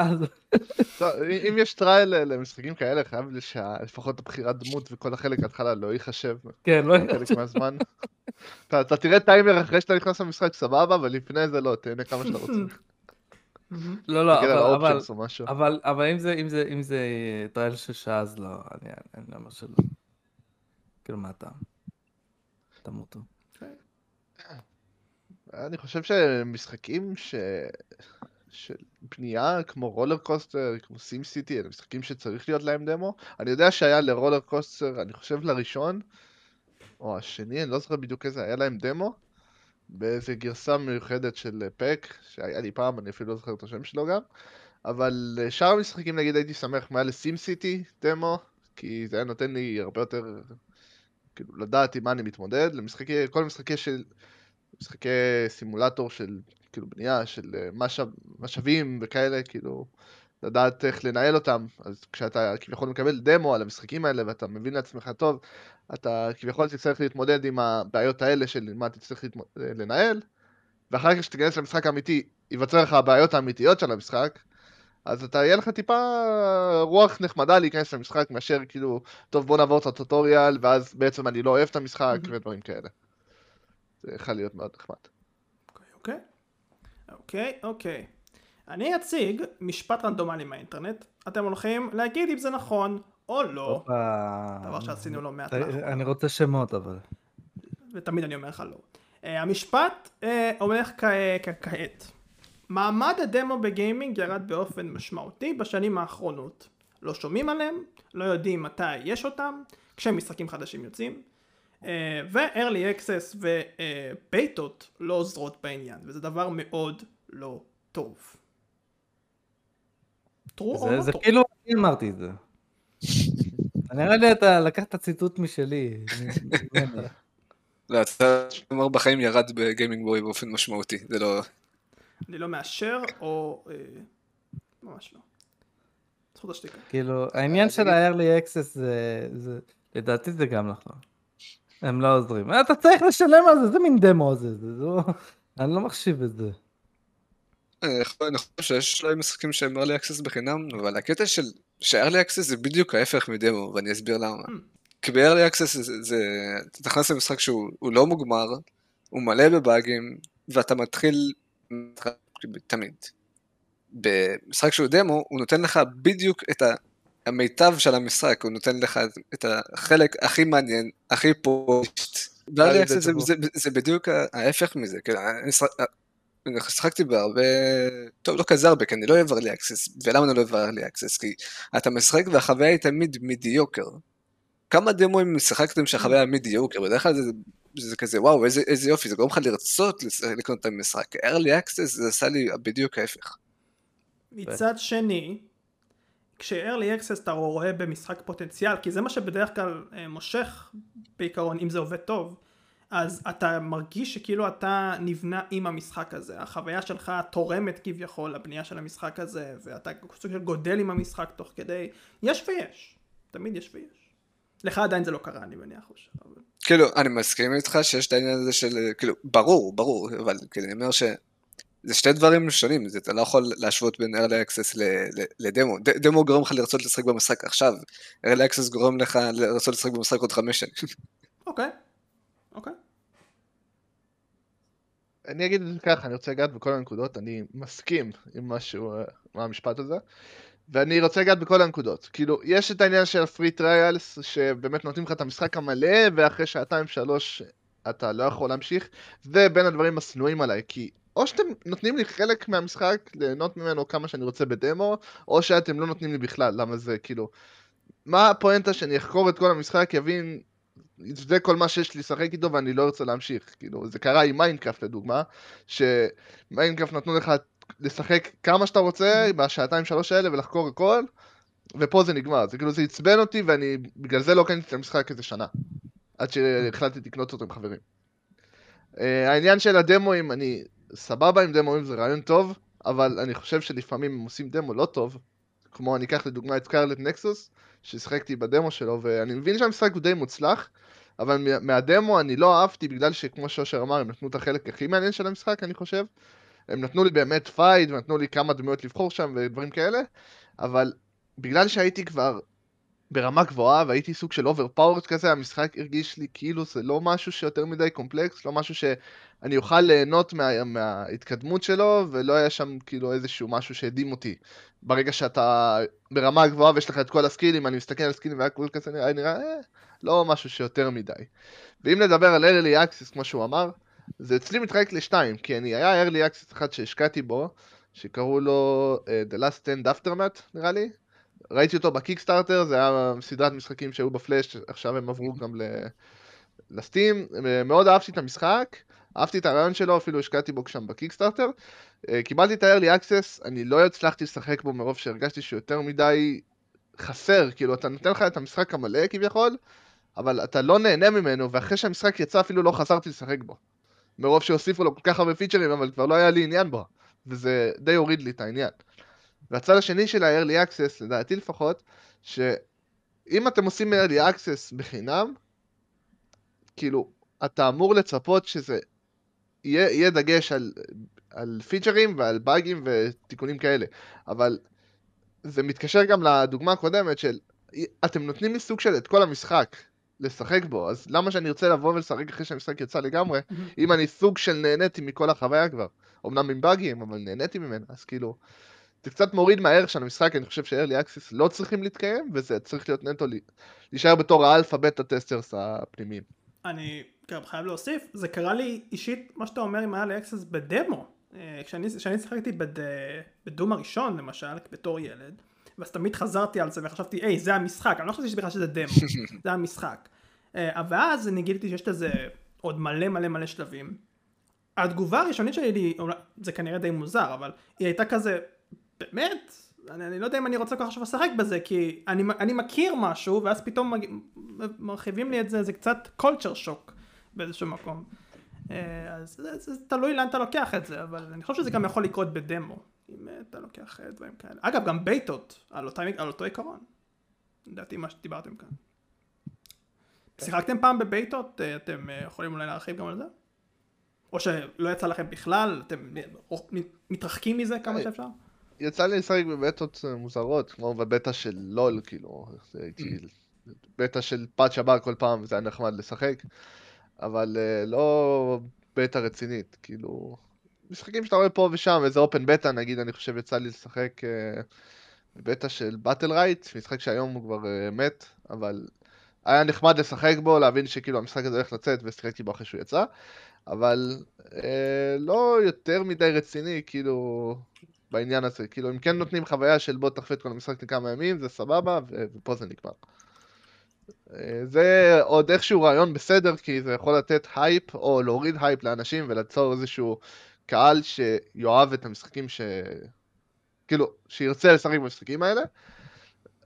אם יש trial למשחקים כאלה, חייב לפחות הבחירת דמות וכל החלק ההתחלה לא ייחשב. כן, לא ייחשב. חלק מהזמן. אתה תראה טיימר אחרי שאתה נכנס למשחק סבבה, אבל לפני זה לא, תהנה כמה שאתה רוצה. לא, לא, אבל- אבל-. אבל, אבל אם זה, אם זה, אם זה trial של שעה, אז לא, אני, אני לא אומר שלא. כאילו, מה הטעם? תמותו. אני חושב שמשחקים ש... של בנייה כמו RollerCoaster, כמו SimCity, אלה משחקים שצריך להיות להם דמו. אני יודע שהיה ל RollerCoaster, אני חושב לראשון, או השני, אני לא זוכר בדיוק איזה, היה להם דמו, באיזה גרסה מיוחדת של pack, שהיה לי פעם, אני אפילו לא זוכר את השם שלו גם. אבל אה, שאר המשחקים נגיד הייתי שמח אם היה לסים סיטי דמו, כי זה היה נותן לי הרבה יותר, כאילו, לדעת עם מה אני מתמודד. למשחקי, כל משחקי של, משחקי סימולטור של, כאילו, בנייה, של אה, משאב, משאבים וכאלה, כאילו, לדעת איך לנהל אותם. אז כשאתה כביכול מקבל דמו על המשחקים האלה ואתה מבין לעצמך טוב, אתה כביכול תצטרך להתמודד עם הבעיות האלה של מה תצטרך להתמוד... לנהל, ואחר כך כשתיכנס למשחק האמיתי, ייווצר לך הבעיות האמיתיות של המשחק, אז אתה, יהיה לך טיפה רוח נחמדה להיכנס למשחק מאשר כאילו, טוב בוא נעבור את הטוטוריאל, ואז בעצם אני לא אוהב את המשחק מהמם. ודברים כאלה. זה יכול להיות מאוד נחמד. אוקיי, אוקיי, אוקיי. אני אציג משפט רנדומלי מהאינטרנט. אתם הולכים להגיד אם זה נכון או לא. דבר שעשינו לא מעט אה, לאחרונה. אני רוצה שמות, אבל. ותמיד אני אומר לך לא. Uh, המשפט הולך כ- כעת. מעמד הדמו בגיימינג ירד באופן משמעותי בשנים האחרונות. לא שומעים עליהם, לא יודעים מתי יש אותם, כשמשחקים חדשים יוצאים, uh, ו-early access ובייטות לא עוזרות בעניין, וזה דבר מאוד לא טוב. או זה- לא זה? כאילו אני אמרתי את זה. נראה לי אתה לקחת ציטוט משלי. ממני. לא, אתה אומר בחיים ירד בגיימינג בוי באופן משמעותי, זה לא... אני לא מאשר, או... אה, ממש לא. זכות השתיקה. כאילו, העניין של ה-early access זה, זה, לדעתי זה גם נכון. הם לא עוזרים. אתה צריך לשלם על זה, זה מין דמו זה, זה לא, אני לא מחשיב את זה. אני יכול- אני חושב שיש להם משחקים שהם early access בחינם, אבל הקטע של ש-early access זה בדיוק ההפך מדמו, ואני אסביר למה. Hmm. כי ב-early access זה, אתה נכנס למשחק שהוא הוא לא מוגמר, הוא מלא בבאגים, ואתה מתחיל תמיד. במשחק שהוא דמו, הוא נותן לך בדיוק את המיטב של המשחק, הוא נותן לך את החלק הכי מעניין, הכי פושט. access זה, בדיוק ההפך מזה, כאילו, אני שחק- אני שיחקתי בהרבה, טוב לא כזה הרבה, כי אני לא אוהב early access, ולמה אני לא אוהב early access? כי אתה משחק והחוויה היא תמיד מידיוקר. כמה דמוים שיחקתם שהחוויה מידיוקר, בדרך כלל זה, זה כזה וואו איזה, איזה יופי, זה גורם לך לרצות לקנות את המשחק. early access זה עשה לי בדיוק ההפך. מצד שני, כש-early access אתה רואה במשחק פוטנציאל, כי זה מה שבדרך כלל אה, מושך בעיקרון, אם זה עובד טוב, אז אתה מרגיש שכאילו אתה נבנה עם המשחק הזה, החוויה שלך תורמת כביכול לבנייה של המשחק הזה, ואתה סוג של גודל עם המשחק תוך כדי, יש ויש, תמיד יש ויש. לך עדיין זה לא קרה אני מניח, אבל... כאילו, אני מסכים איתך שיש את העניין הזה של, כאילו, ברור, ברור, אבל כאילו, אני אומר ש... זה שתי דברים שונים, זה, אתה לא יכול להשוות בין early access ל- ל- לדמו. ד- דמו גורם לך לרצות לשחק במשחק עכשיו, early access גורם לך לרצות לשחק במשחק עוד חמש שנים. אוקיי, אוקיי. אני אגיד את זה ככה, אני רוצה לגעת בכל הנקודות, אני מסכים עם משהו, אה, עם המשפט הזה, ואני רוצה לגעת בכל הנקודות. כאילו, יש את העניין של הפרי טריאלס, שבאמת נותנים לך את המשחק המלא, ואחרי שעתיים שלוש אתה לא יכול להמשיך, זה בין הדברים השנואים עליי, כי או שאתם נותנים לי חלק מהמשחק, ליהנות ממנו כמה שאני רוצה בדמו, או שאתם לא נותנים לי בכלל, למה זה כאילו... מה הפואנטה שאני אחקור את כל המשחק, אבין זה כל מה שיש לי לשחק איתו ואני לא ארצה להמשיך. כאילו, זה קרה עם Minecraft לדוגמה, ש Minecraft נתנו לך לשחק כמה שאתה רוצה בשעתיים שלוש האלה ולחקור הכל, ופה זה נגמר. זה כאילו, זה עצבן אותי ואני בגלל זה לא קניתי את המשחק איזה שנה. עד שהחלטתי לקנות אותו עם חברים. Uh, העניין של הדמואים, אני סבבה עם דמואים, זה רעיון טוב, אבל אני חושב שלפעמים הם עושים דמו לא טוב, כמו אני אקח לדוגמה את Scarlet Nexus, ששיחקתי בדמו שלו, ואני מבין שהמשחק הוא די מוצלח, אבל מה- מהדמו אני לא אהבתי בגלל שכמו שאושר אמר, הם נתנו את החלק הכי מעניין של המשחק, אני חושב. הם נתנו לי באמת fight, ונתנו לי כמה דמויות לבחור שם ודברים כאלה, אבל בגלל שהייתי כבר ברמה גבוהה, והייתי סוג של overpowered כזה, המשחק הרגיש לי כאילו זה לא משהו שיותר מדי קומפלקס, לא משהו שאני אוכל ליהנות מה, מההתקדמות שלו, ולא היה שם כאילו איזשהו משהו שהדהים אותי. ברגע שאתה ברמה גבוהה ויש לך את כל הסקילים, אני מסתכל על סקילים והכל כזה נראה, נראה אה, לא משהו שיותר מדי. ואם נדבר על early access, כמו שהוא אמר, זה אצלי מתחלק לשתיים, כי אני, היה early access אחד שהשקעתי בו, שקראו לו uh, The Last Stand Aftermath, נראה לי, ראיתי אותו בקיקסטארטר, זה היה סדרת משחקים שהיו בפלאש, עכשיו הם עברו גם לסטים. מאוד אהבתי את המשחק, אהבתי את הרעיון שלו, אפילו השקעתי בו שם בקיקסטארטר. אה, קיבלתי את ה-early access, אני לא הצלחתי לשחק בו מרוב שהרגשתי שהוא מדי חסר, כאילו אתה נותן לך את המשחק המלא כביכול, אבל אתה לא נהנה ממנו, ואחרי שהמשחק יצא אפילו לא חזרתי לשחק בו. מרוב שהוסיפו לו כל כך הרבה פיצ'רים, אבל כבר לא היה לי עניין בו, וזה די הוריד לי את העניין. והצד השני של ה-early access, לדעתי לפחות, שאם אתם עושים early access בחינם, כאילו, אתה אמור לצפות שזה יהיה, יהיה דגש על, על פיצ'רים ועל באגים ותיקונים כאלה, אבל זה מתקשר גם לדוגמה הקודמת של אתם נותנים לי סוג של את כל המשחק לשחק בו, אז למה שאני ארצה לבוא ולשחק אחרי שהמשחק יצא לגמרי, אם אני סוג של נהניתי מכל החוויה כבר, אמנם עם באגים, אבל נהניתי ממנה, אז כאילו, זה קצת מוריד מהערך של המשחק, אני חושב ש-early access לא צריכים להתקיים, וזה צריך להיות נטו להישאר בתור האלפא בטה testers הפנימיים. אני גם חייב להוסיף, זה קרה לי אישית, מה שאתה אומר עם early access בדמו. אה, כשאני, כשאני שיחקתי בד, ב Doom הראשון למשל, בתור ילד, ואז תמיד חזרתי על זה וחשבתי, היי, זה המשחק, אני לא חשבתי בכלל שזה דמו, זה המשחק. אה, ואז אני גיליתי שיש לזה עוד מלא מלא מלא שלבים. התגובה הראשונית שלי, זה כנראה די מוזר, אבל היא הייתה כזה, באמת? אני, אני לא יודע אם אני רוצה כל כך עכשיו לשחק בזה, כי אני, אני מכיר משהו, ואז פתאום מרחיבים לי את זה, זה קצת culture shock באיזשהו מקום. אה, אז זה, זה, זה תלוי לאן אתה לוקח את זה, אבל אני חושב שזה גם יכול לקרות בדמו, אם אה, אתה לוקח אה, דברים כאלה. אגב, גם בייטות, על, אותה, על אותו עיקרון. לדעתי מה שדיברתם כאן. שיחקתם פעם בבייטות? אתם יכולים אולי להרחיב גם על זה? או שלא יצא לכם בכלל? אתם מתרחקים מזה כמה שאפשר? יצא לי לשחק בבטות מוזרות, כמו בבטה של לול, כאילו, הייתי בטה של פאט שבר כל פעם, וזה היה נחמד לשחק, אבל לא בטה רצינית, כאילו, משחקים שאתה רואה פה ושם, איזה אופן בטה, נגיד, אני חושב יצא לי לשחק uh, בבטה של באטל רייט, משחק שהיום הוא כבר uh, מת, אבל היה נחמד לשחק בו, להבין שכאילו המשחק הזה הולך לצאת, ושיחקתי בו אחרי שהוא יצא, אבל אה, לא יותר מדי רציני, כאילו, בעניין הזה. כאילו, אם כן נותנים חוויה של בוא תחפה את כל המשחק לכמה ימים, זה סבבה, ופה זה נגמר. אה, זה עוד איכשהו רעיון בסדר, כי זה יכול לתת הייפ, או להוריד הייפ לאנשים וליצור איזשהו קהל שיאהב את המשחקים ש... כאילו, שירצה לשחק במשחקים האלה,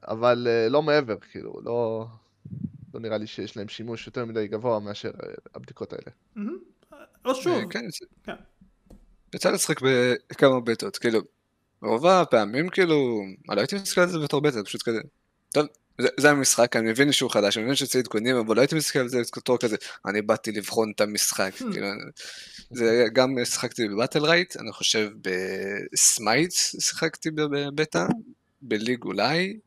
אבל אה, לא מעבר, כאילו, לא... לא נראה לי שיש להם שימוש יותר מדי גבוה מאשר הבדיקות האלה. לא שוב. כן, כן. יצא לשחק בכמה בטות, כאילו, רוב הפעמים כאילו, אני לא הייתי מסתכל על זה בתור בטה, פשוט כזה, טוב, זה, זה המשחק, אני מבין שהוא חדש, אני מבין שזה עדכונים, אבל לא הייתי מסתכל על זה בתור כזה, אני באתי לבחון את המשחק, hmm. כאילו, זה גם שיחקתי ב Battlerite, אני חושב ב Smite שיחקתי בבטה, בליג אולי,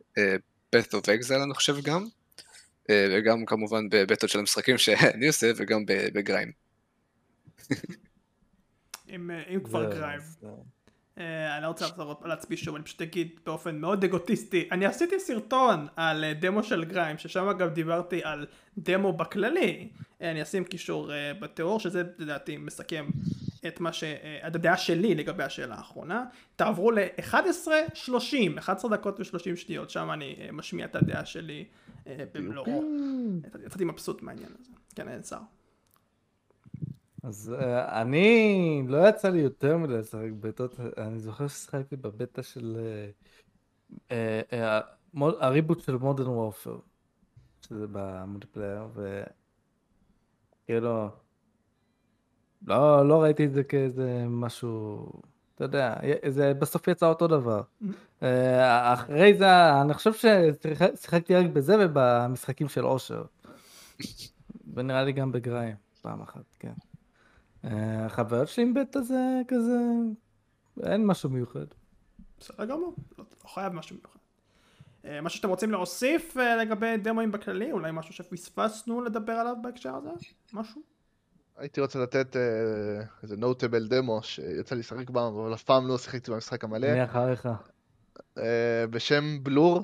בית אוף אקזל אני חושב גם, אה, וגם כמובן בבטות של המשחקים שאני עושה, וגם בגריים. אם כבר גריים. אה, אני לא רוצה לחזור על עצמי שוב, אני פשוט אגיד באופן מאוד אגוטיסטי, אני עשיתי סרטון על אה, דמו של גריים, ששם אגב דיברתי על דמו בכללי, אה, אני אשים קישור בתיאור, שזה לדעתי מסכם את מה ש... את הדעה שלי לגבי השאלה האחרונה, תעברו ל-11.30, 11 דקות ו-30 שניות, שם אני משמיע את הדעה שלי במלואו, יצאתי מבסוט מהעניין הזה, כן אין שר. אז uh, אני, לא יצא לי יותר מדי לשחק בטות, אני זוכר ששיחקתי בבטא של uh, uh, uh, ה reboot של Modern Warfare, שזה ב multiplayer, וכאילו, לא, לא ראיתי את זה כאיזה משהו, אתה יודע, זה בסוף יצא אותו דבר. Uh, אחרי זה, אני חושב ששיחקתי רק בזה ובמשחקים של אושר. ונראה לי גם בגריים, פעם אחת, כן. החוויות שלי עם בטא זה כזה, אין משהו מיוחד. בסדר גמור, לא, חייב משהו מיוחד. אה, משהו שאתם רוצים להוסיף אה, לגבי דמוים בכללי? אולי משהו שפספסנו לדבר עליו בהקשר הזה? משהו? הייתי רוצה לתת אה, איזה notable דמו שיצא לי לשחק בה, אבל אף פעם לא שיחקתי במשחק המלא, מי אחריך? בשם Blur.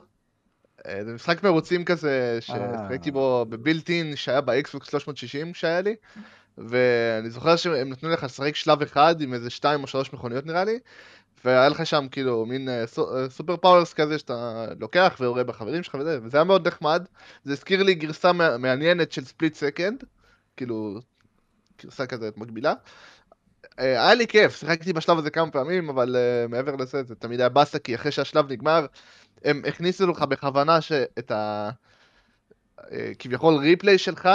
זה משחק מרוצים כזה, ששיחקתי בו ב built-in שהיה ב Xbox 360 שהיה לי, ואני זוכר שהם נתנו לך לשחק שלב אחד עם איזה שתיים או שלוש מכוניות נראה לי, והיה לך שם כאילו מין אה, אה, super powers כזה שאתה לוקח ויורה בחברים שלך וזה, וזה היה מאוד נחמד. זה הזכיר לי גרסה מע- מעניינת של Split Second, כאילו גרסה כזאת מקבילה. אה, היה לי כיף, שיחקתי בשלב הזה כמה פעמים, אבל uh, מעבר לזה זה תמיד היה באסה, כי אחרי שהשלב נגמר, הם הכניסו לך בכוונה שאת ה... כביכול replay שלך,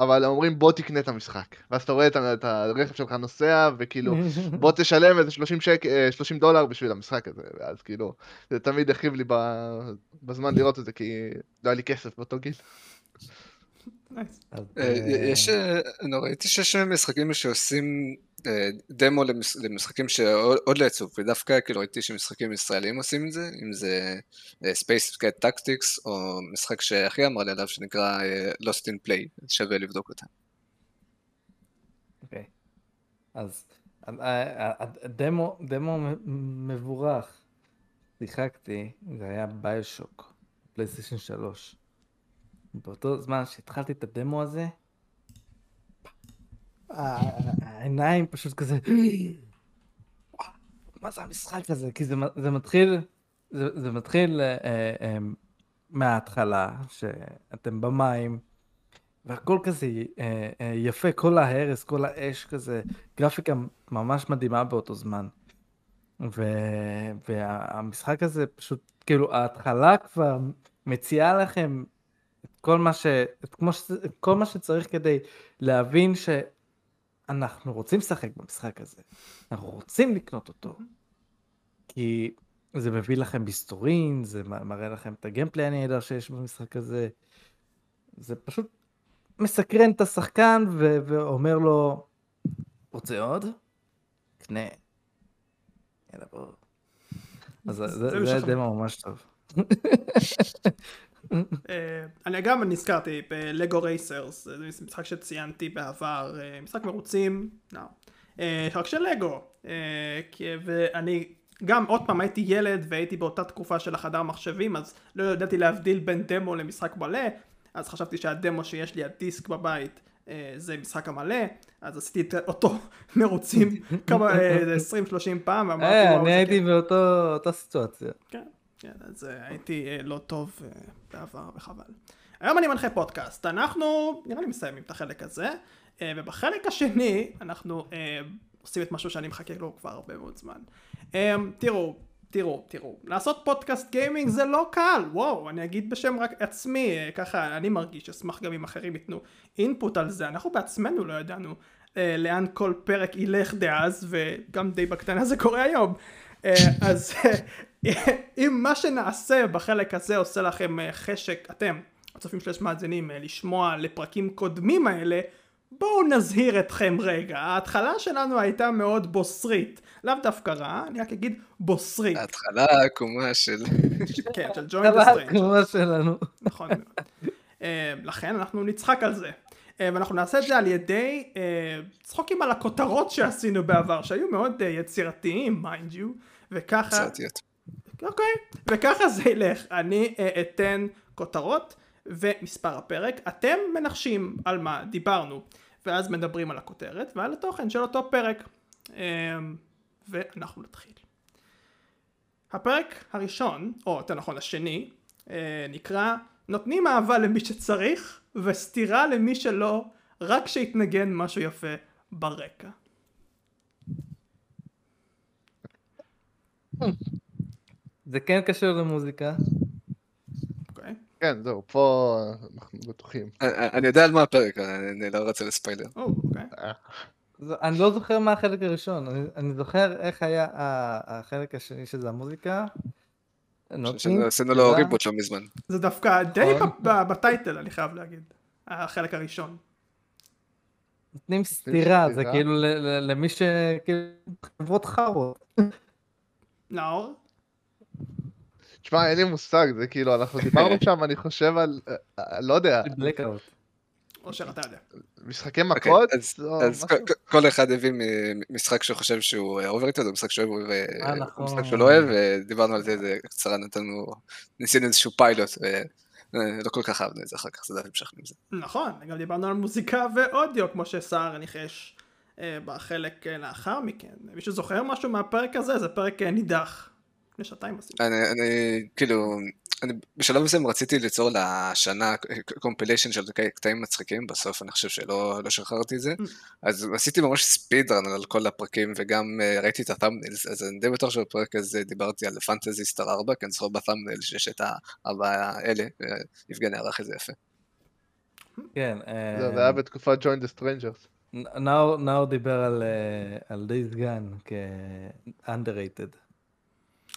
אבל אומרים בוא תקנה את המשחק. ואז אתה רואה את, הרכב שלך נוסע, וכאילו בוא תשלם איזה 30, שק, אה, 30 דולר בשביל המשחק הזה, ואז כאילו, זה תמיד הכאיב לי ב... בזמן לראות את זה, כי לא היה לי כסף באותו גיל. אה, אה, יש, אה, אני ראיתי שיש משחקים שעושים אה, דמו למש- למשחקים שעוד לא יצאו, ודווקא כאילו ראיתי שמשחקים ישראלים עושים את זה, אם זה אה, Space Cat Tactics, או משחק שהכי אמר לי עליו שנקרא אה, Lost in Play, שווה לבדוק אותה. אוקיי. אז אה, אה, הדמו, דמו מבורך. שיחקתי, זה היה ביושוק, פלייסטיישן 3. באותו זמן שהתחלתי את הדמו הזה, העיניים פשוט כזה, "וואו, מה זה המשחק הזה? כי זה, זה מתחיל, זה, זה מתחיל אה, אה, מההתחלה, שאתם במים, והכל כזה אה, אה, יפה, כל ההרס, כל האש כזה, גרפיקה ממש מדהימה באותו זמן. ו... והמשחק הזה פשוט, כאילו, ההתחלה כבר מציעה לכם את כל מה, ש... את כמו ש... את כל מה שצריך כדי להבין שאנחנו רוצים לשחק במשחק הזה. אנחנו רוצים לקנות אותו. כי זה מביא לכם מסתורין, זה מראה לכם את הגיימפליי הנהדר שיש במשחק הזה. זה פשוט מסקרן את השחקן ו... ואומר לו, רוצה עוד? קנה. יאללה בוא. אז זה, זה זה דמו ממש טוב. אה, אני גם נזכרתי בלגו רייסרס, זה משחק שציינתי בעבר, אה, משחק מרוצים, לא. אה, רק של לגו, ואני גם עוד פעם הייתי ילד והייתי באותה תקופה של החדר מחשבים אז לא ידעתי להבדיל בין דמו למשחק מלא אז חשבתי שהדמו שיש לי הדיסק בבית זה משחק המלא אז עשיתי את אותו מרוצים כמה אה, 20-30 פעם ואמרתי אה, "וואו, אני הייתי כיף." באותה סיטואציה. כן, כן, אז אה, הייתי אה, לא טוב אה, בעבר וחבל. היום אני מנחה פודקאסט, אנחנו נראה לי מסיימים את החלק הזה, ובחלק השני אנחנו עושים את משהו שאני מחכה לו כבר הרבה מאוד זמן. תראו, תראו, תראו, לעשות פודקאסט גיימינג זה לא קל, וואו, אני אגיד בשם רק עצמי, ככה אני מרגיש, אשמח גם אם אחרים ייתנו input על זה, אנחנו בעצמנו לא ידענו לאן כל פרק ילך דאז, וגם די בקטנה זה קורה היום. אז אם מה שנעשה בחלק הזה עושה לכם אה, חשק, אתם, הצופים שיש מאזינים, אה, לשמוע לפרקים קודמים האלה, בואו נזהיר אתכם רגע, ההתחלה שלנו הייתה מאוד בוסרית, לאו דווקא רע, אני רק אגיד בוסרית, ההתחלה העקומה של... כן, של Join the Stranger. התגובה שלנו. נכון מאוד. אה, לכן אנחנו נצחק על זה. ואנחנו נעשה את זה על ידי צחוקים על הכותרות שעשינו בעבר, שהיו מאוד יצירתיים, mind you, וככה, יצירתיות. אוקיי, וככה זה ילך. אני אה, אתן כותרות ומספר הפרק, אתם מנחשים על מה דיברנו, ואז מדברים על הכותרת ועל התוכן של אותו פרק. אה, ואנחנו נתחיל. הפרק הראשון, או יותר נכון השני, אה, נקרא נותנים אהבה למי שצריך וסתירה למי שלא, רק שיתנגן משהו יפה ברקע. זה כן קשור למוזיקה. אוקיי? כן, זהו, פה אנחנו בטוחים. אני- אני יודע על מה הפרק, אני אני לא רוצה לספיילר. או, אוקיי. אני לא זוכר מה החלק הראשון, אני- זוכר איך היה החלק השני שזה המוזיקה. עשינו לו. ריבוט לא מזמן. זה דווקא די בטייטל, אני חייב להגיד. החלק הראשון. נותנים סטירה, זה. כאילו למי ש... כאילו, חברות חארות. נאור? תשמע, אין לי מושג, זה כאילו, אנחנו דיברנו שם, אני חושב על, אה, לא יודע. אושר, אתה יודע. משחקי אוקיי, מכות? אז- משהו? כל- אחד הביא מ- משחק שהוא חושב שהוא overrated, או משחק שהוא אוהב, אה, נכון. ומשחק שהוא לא אוהב, ודיברנו על זה איזה קצרה, נתנו, ניסינו איזשהו פיילוט, ולא כל כך אהבנו את זה אחר כך, אז עדיין המשכנו עם זה. נכון, גם דיברנו על מוזיקה ואודיו, כמו שסער ניחש אה, בחלק אה, לאחר מכן. מישהו זוכר משהו מהפרק הזה? זה פרק אה, נידח. לפני שעתיים עשינו. אני, אני כאילו, אני בשלב מסוים רציתי ליצור לשנה compilation של קטעים מצחיקים, בסוף אני חושב שלא לא שחררתי את זה, אז עשיתי ממש speedrun על כל הפרקים וגם אה, ראיתי את ה thumbnails, אז אני די בטוח שבפרק הזה דיברתי על Phantasy Star 4, כי אני זוכר ב thumbnail שיש את הארבע האלה, ויבגני ערך את זה יפה. כן. זה זה היה בתקופת Join the Strangers. נאור דיבר על, אה, על Days Gone כ-underrated.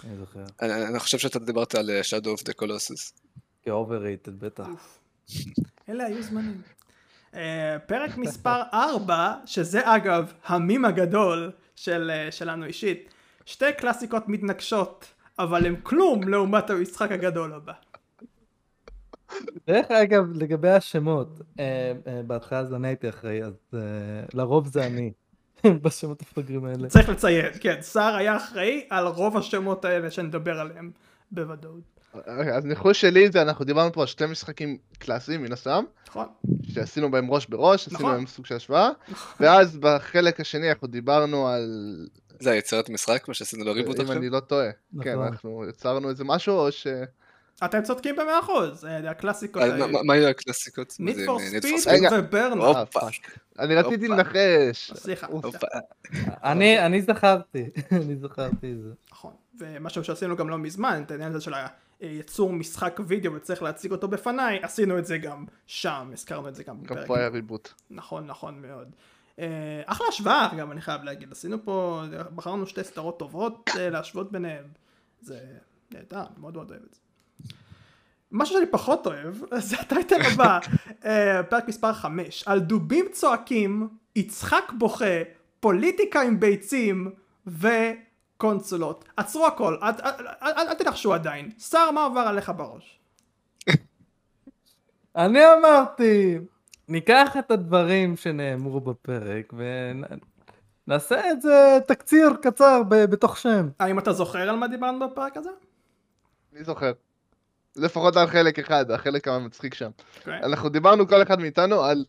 אני זוכר. אני, אני חושב שאתה דיברת על אה, Shadow of the Colossus. כ-overrated בטח. אלה היו זמנים. אה, פרק מספר 4, שזה אגב המים הגדול של, אה, שלנו אישית. שתי קלאסיקות מתנגשות, אבל הם כלום לעומת המשחק הגדול הבא. דרך אגב, לגבי השמות, אה, בהתחלה זה אני הייתי אחראי, אז לרוב זה אני. בשמות המפגרים האלה. צריך לציין, כן, סער היה אחראי על רוב השמות האלה שנדבר עליהם בוודאות. אוקיי, אז ניחוש שלי זה, אנחנו דיברנו פה על שתי משחקים קלאסיים מן הסתם, נכון? שעשינו בהם ראש בראש, עשינו נכון. בהם סוג של השוואה, ואז בחלק השני אנחנו דיברנו על, זה היצירת משחק, מה שעשינו לריבוט אם עכשיו? אני לא טועה, נכון. כן, אנחנו יצרנו איזה משהו, או ש... אתם צודקים במאה אחוז, אה, הקלאסיקות אז מה- האלה. מה- היו הקלאסיקות? ניד זה, פור ספיד. הופה. אני רציתי. לנחש. סליחה. אני אני זכרתי, אני זכרתי את זה. נכון, ומשהו שעשינו גם לא מזמן, את העניין הזה של היצור משחק וידאו וצריך להציג אותו בפניי, עשינו את זה גם שם, הזכרנו את זה גם גם בפרק. פה היה ריבוט. נכון, נכון מאוד. אה, אחלה השוואה גם אני חייב להגיד, עשינו פה, בחרנו שתי סדרות טובות אה, להשוות ביניהם, זה נהדר, מאוד מאוד אוהב את זה. משהו שאני פחות אוהב, זה הטייטל הבא, אה, פרק מספר 5, על דובים צועקים, יצחק בוכה, פוליטיקה עם ביצים וקונסולות. עצרו הכל, אל, אל, אל, אל, אל תנחשו עדיין. שר, מה עובר עליך בראש? אני אמרתי, ניקח את הדברים שנאמרו בפרק ונעשה את זה תקציר קצר ב- בתוך שם. האם אתה זוכר על מה דיברנו בפרק הזה? אני זוכר. לפחות על חלק אחד, החלק המצחיק שם. אוקיי. אנחנו דיברנו כל אחד מאיתנו על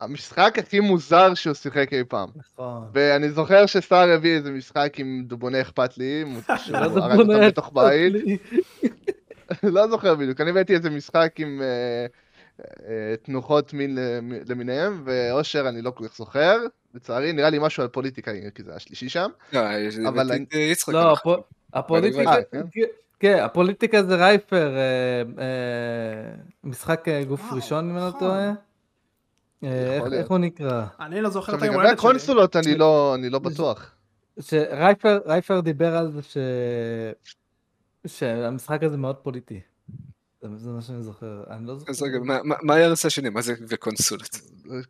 המשחק הכי מוזר שהוא שיחק אי פעם. נכון. ואני זוכר שסער הביא איזה משחק עם דובוני אכפת לי, שהוא לא הרג אותם בתוך בית. לא זוכר בדיוק, אני הבאתי איזה משחק עם אה, אה, תנוחות מין למ- למיניהם, ואושר אני לא כל כך זוכר, לצערי נראה לי משהו על פוליטיקה, כי זה השלישי שם. לא, אבל יצחק. לא, הפוליטיקה, אה, כן? הפוליטיקה זה רייפר, אה, אה, משחק אה, גוף וואו, ראשון אם אני לא נכון. טועה. איך- הוא נקרא? אני לא זוכר את היום לגבי הולדת שלי. הקונסולות אני לא אני לא בטוח. שרייפר רייפר דיבר על זה ש... שהמשחק הזה מאוד פוליטי. זה מה שאני זוכר, אני לא זוכר. אז רגע, מה- היה הנושא השני? מה זה וקונסולות?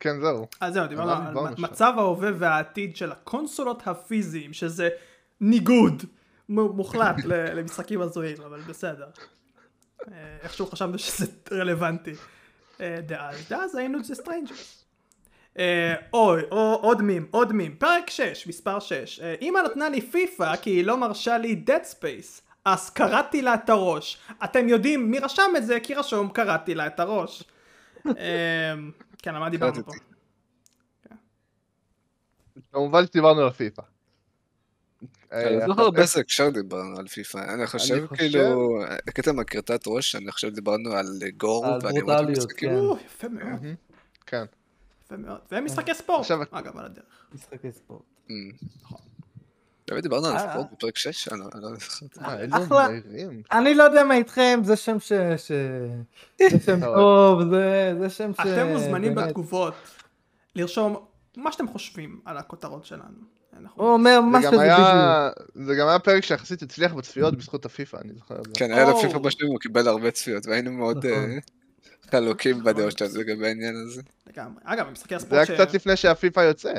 כן זהו. אז זהו, דיברנו על. מצב ההווה והעתיד של הקונסולות הפיזיים, שזה ניגוד מוחלט למשחקים הזויים, אבל בסדר. אה, איכשהו חשבנו שזה רלוונטי. אה, דאז, דאז היינו the Strangers. אוי, או, עוד מים, עוד מים. פרק 6, מספר 6. אה, אמא נתנה לי פיפא כי היא לא מרשה לי Dead Space. אז קראתי לה את הראש. אתם יודעים מי רשם את זה? כי רשום קראתי לה את הראש. אה, כן, על מה דיברנו פה? כמובן שדיברנו על פיפא. אני אה, לא זוכר עכשיו, באיזה הקשר דיברנו על פיפא, אני חושב כאילו, הקטע מהכרתת ראש, אני חושב דיברנו על גור על ואלימות ברוטליות, במשחקים. כן. או, יפה מאוד. כן. יפה מאוד. ומשחקי ספורט, אגב, על הדרך. משחקי ספורט. אמ. באמת דיברנו על אה, ספורט בפרק 6? אני לא- אני לא זוכר. אה, אחלה. אני לא יודע מה איתכם, זה שם ש... זה שם טוב, זה שם ש... אתם מוזמנים. בתגובות לרשום מה שאתם חושבים על הכותרות שלנו. הוא אומר מה זה שזה גם בדיוק. זה גם היה פרק שיחסית הצליח בצפיות בזכות הפיפא, אני זוכר את זה. כן, היה לו. פיפא בשנים, הוא קיבל הרבה צפיות, והיינו מאוד נכון. אה, חלוקים בדעות שלנו לגבי העניין הזה. לגמרי. אגב, במשחקי זה היה הספורט. קצת לפני שהפיפא יוצא.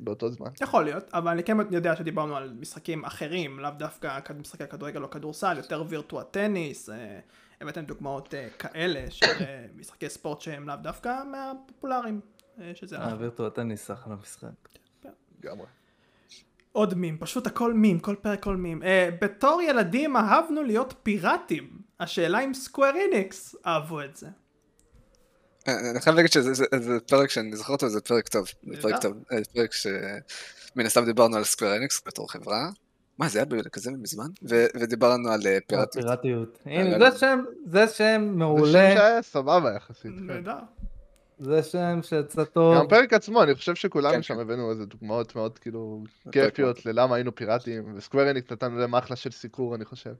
באותו זמן. יכול להיות, אבל אני כן יודע שדיברנו על משחקים אחרים, לאו דווקא משחקי כדורגל או כדורסל, יותר וירטואל טניס, אה, הבאתם דוגמאות אה, כאלה של משחקי ספורט שהם לאו דווקא מהפופולריים, אה, שזה. וירטואל טניס אחלה משחק. לגמרי. עוד מים, פשוט הכל מים, כל פרק כל מים. אה, בתור ילדים אהבנו להיות פיראטים, השאלה אם סקוואר איניקס אהבו את זה. אה, אני חייב להגיד שזה זה- זה פרק שאני זוכר אותו, זה פרק טוב. זה פרק. טוב. אה, פרק שמן הסתם דיברנו על סקוואר אניקס בתור חברה. מה, זה היה כזה מזמן? ו- ודיברנו על אה, פיראטיות. פיראטיות. לא, הנה, לא. זה שם, זה שם זה שם מעולה, שהיה סבבה יחסית. כן. נהדר. זה שם שיצא טוב. גם הפרק עצמו, אני חושב כן, שכולנו שם כן. הבאנו איזה דוגמאות מאוד כאילו כיפיות ללמה היינו פיראטים, וסקוואר אניקס נתנו להם אחלה של סיקור, אני חושב.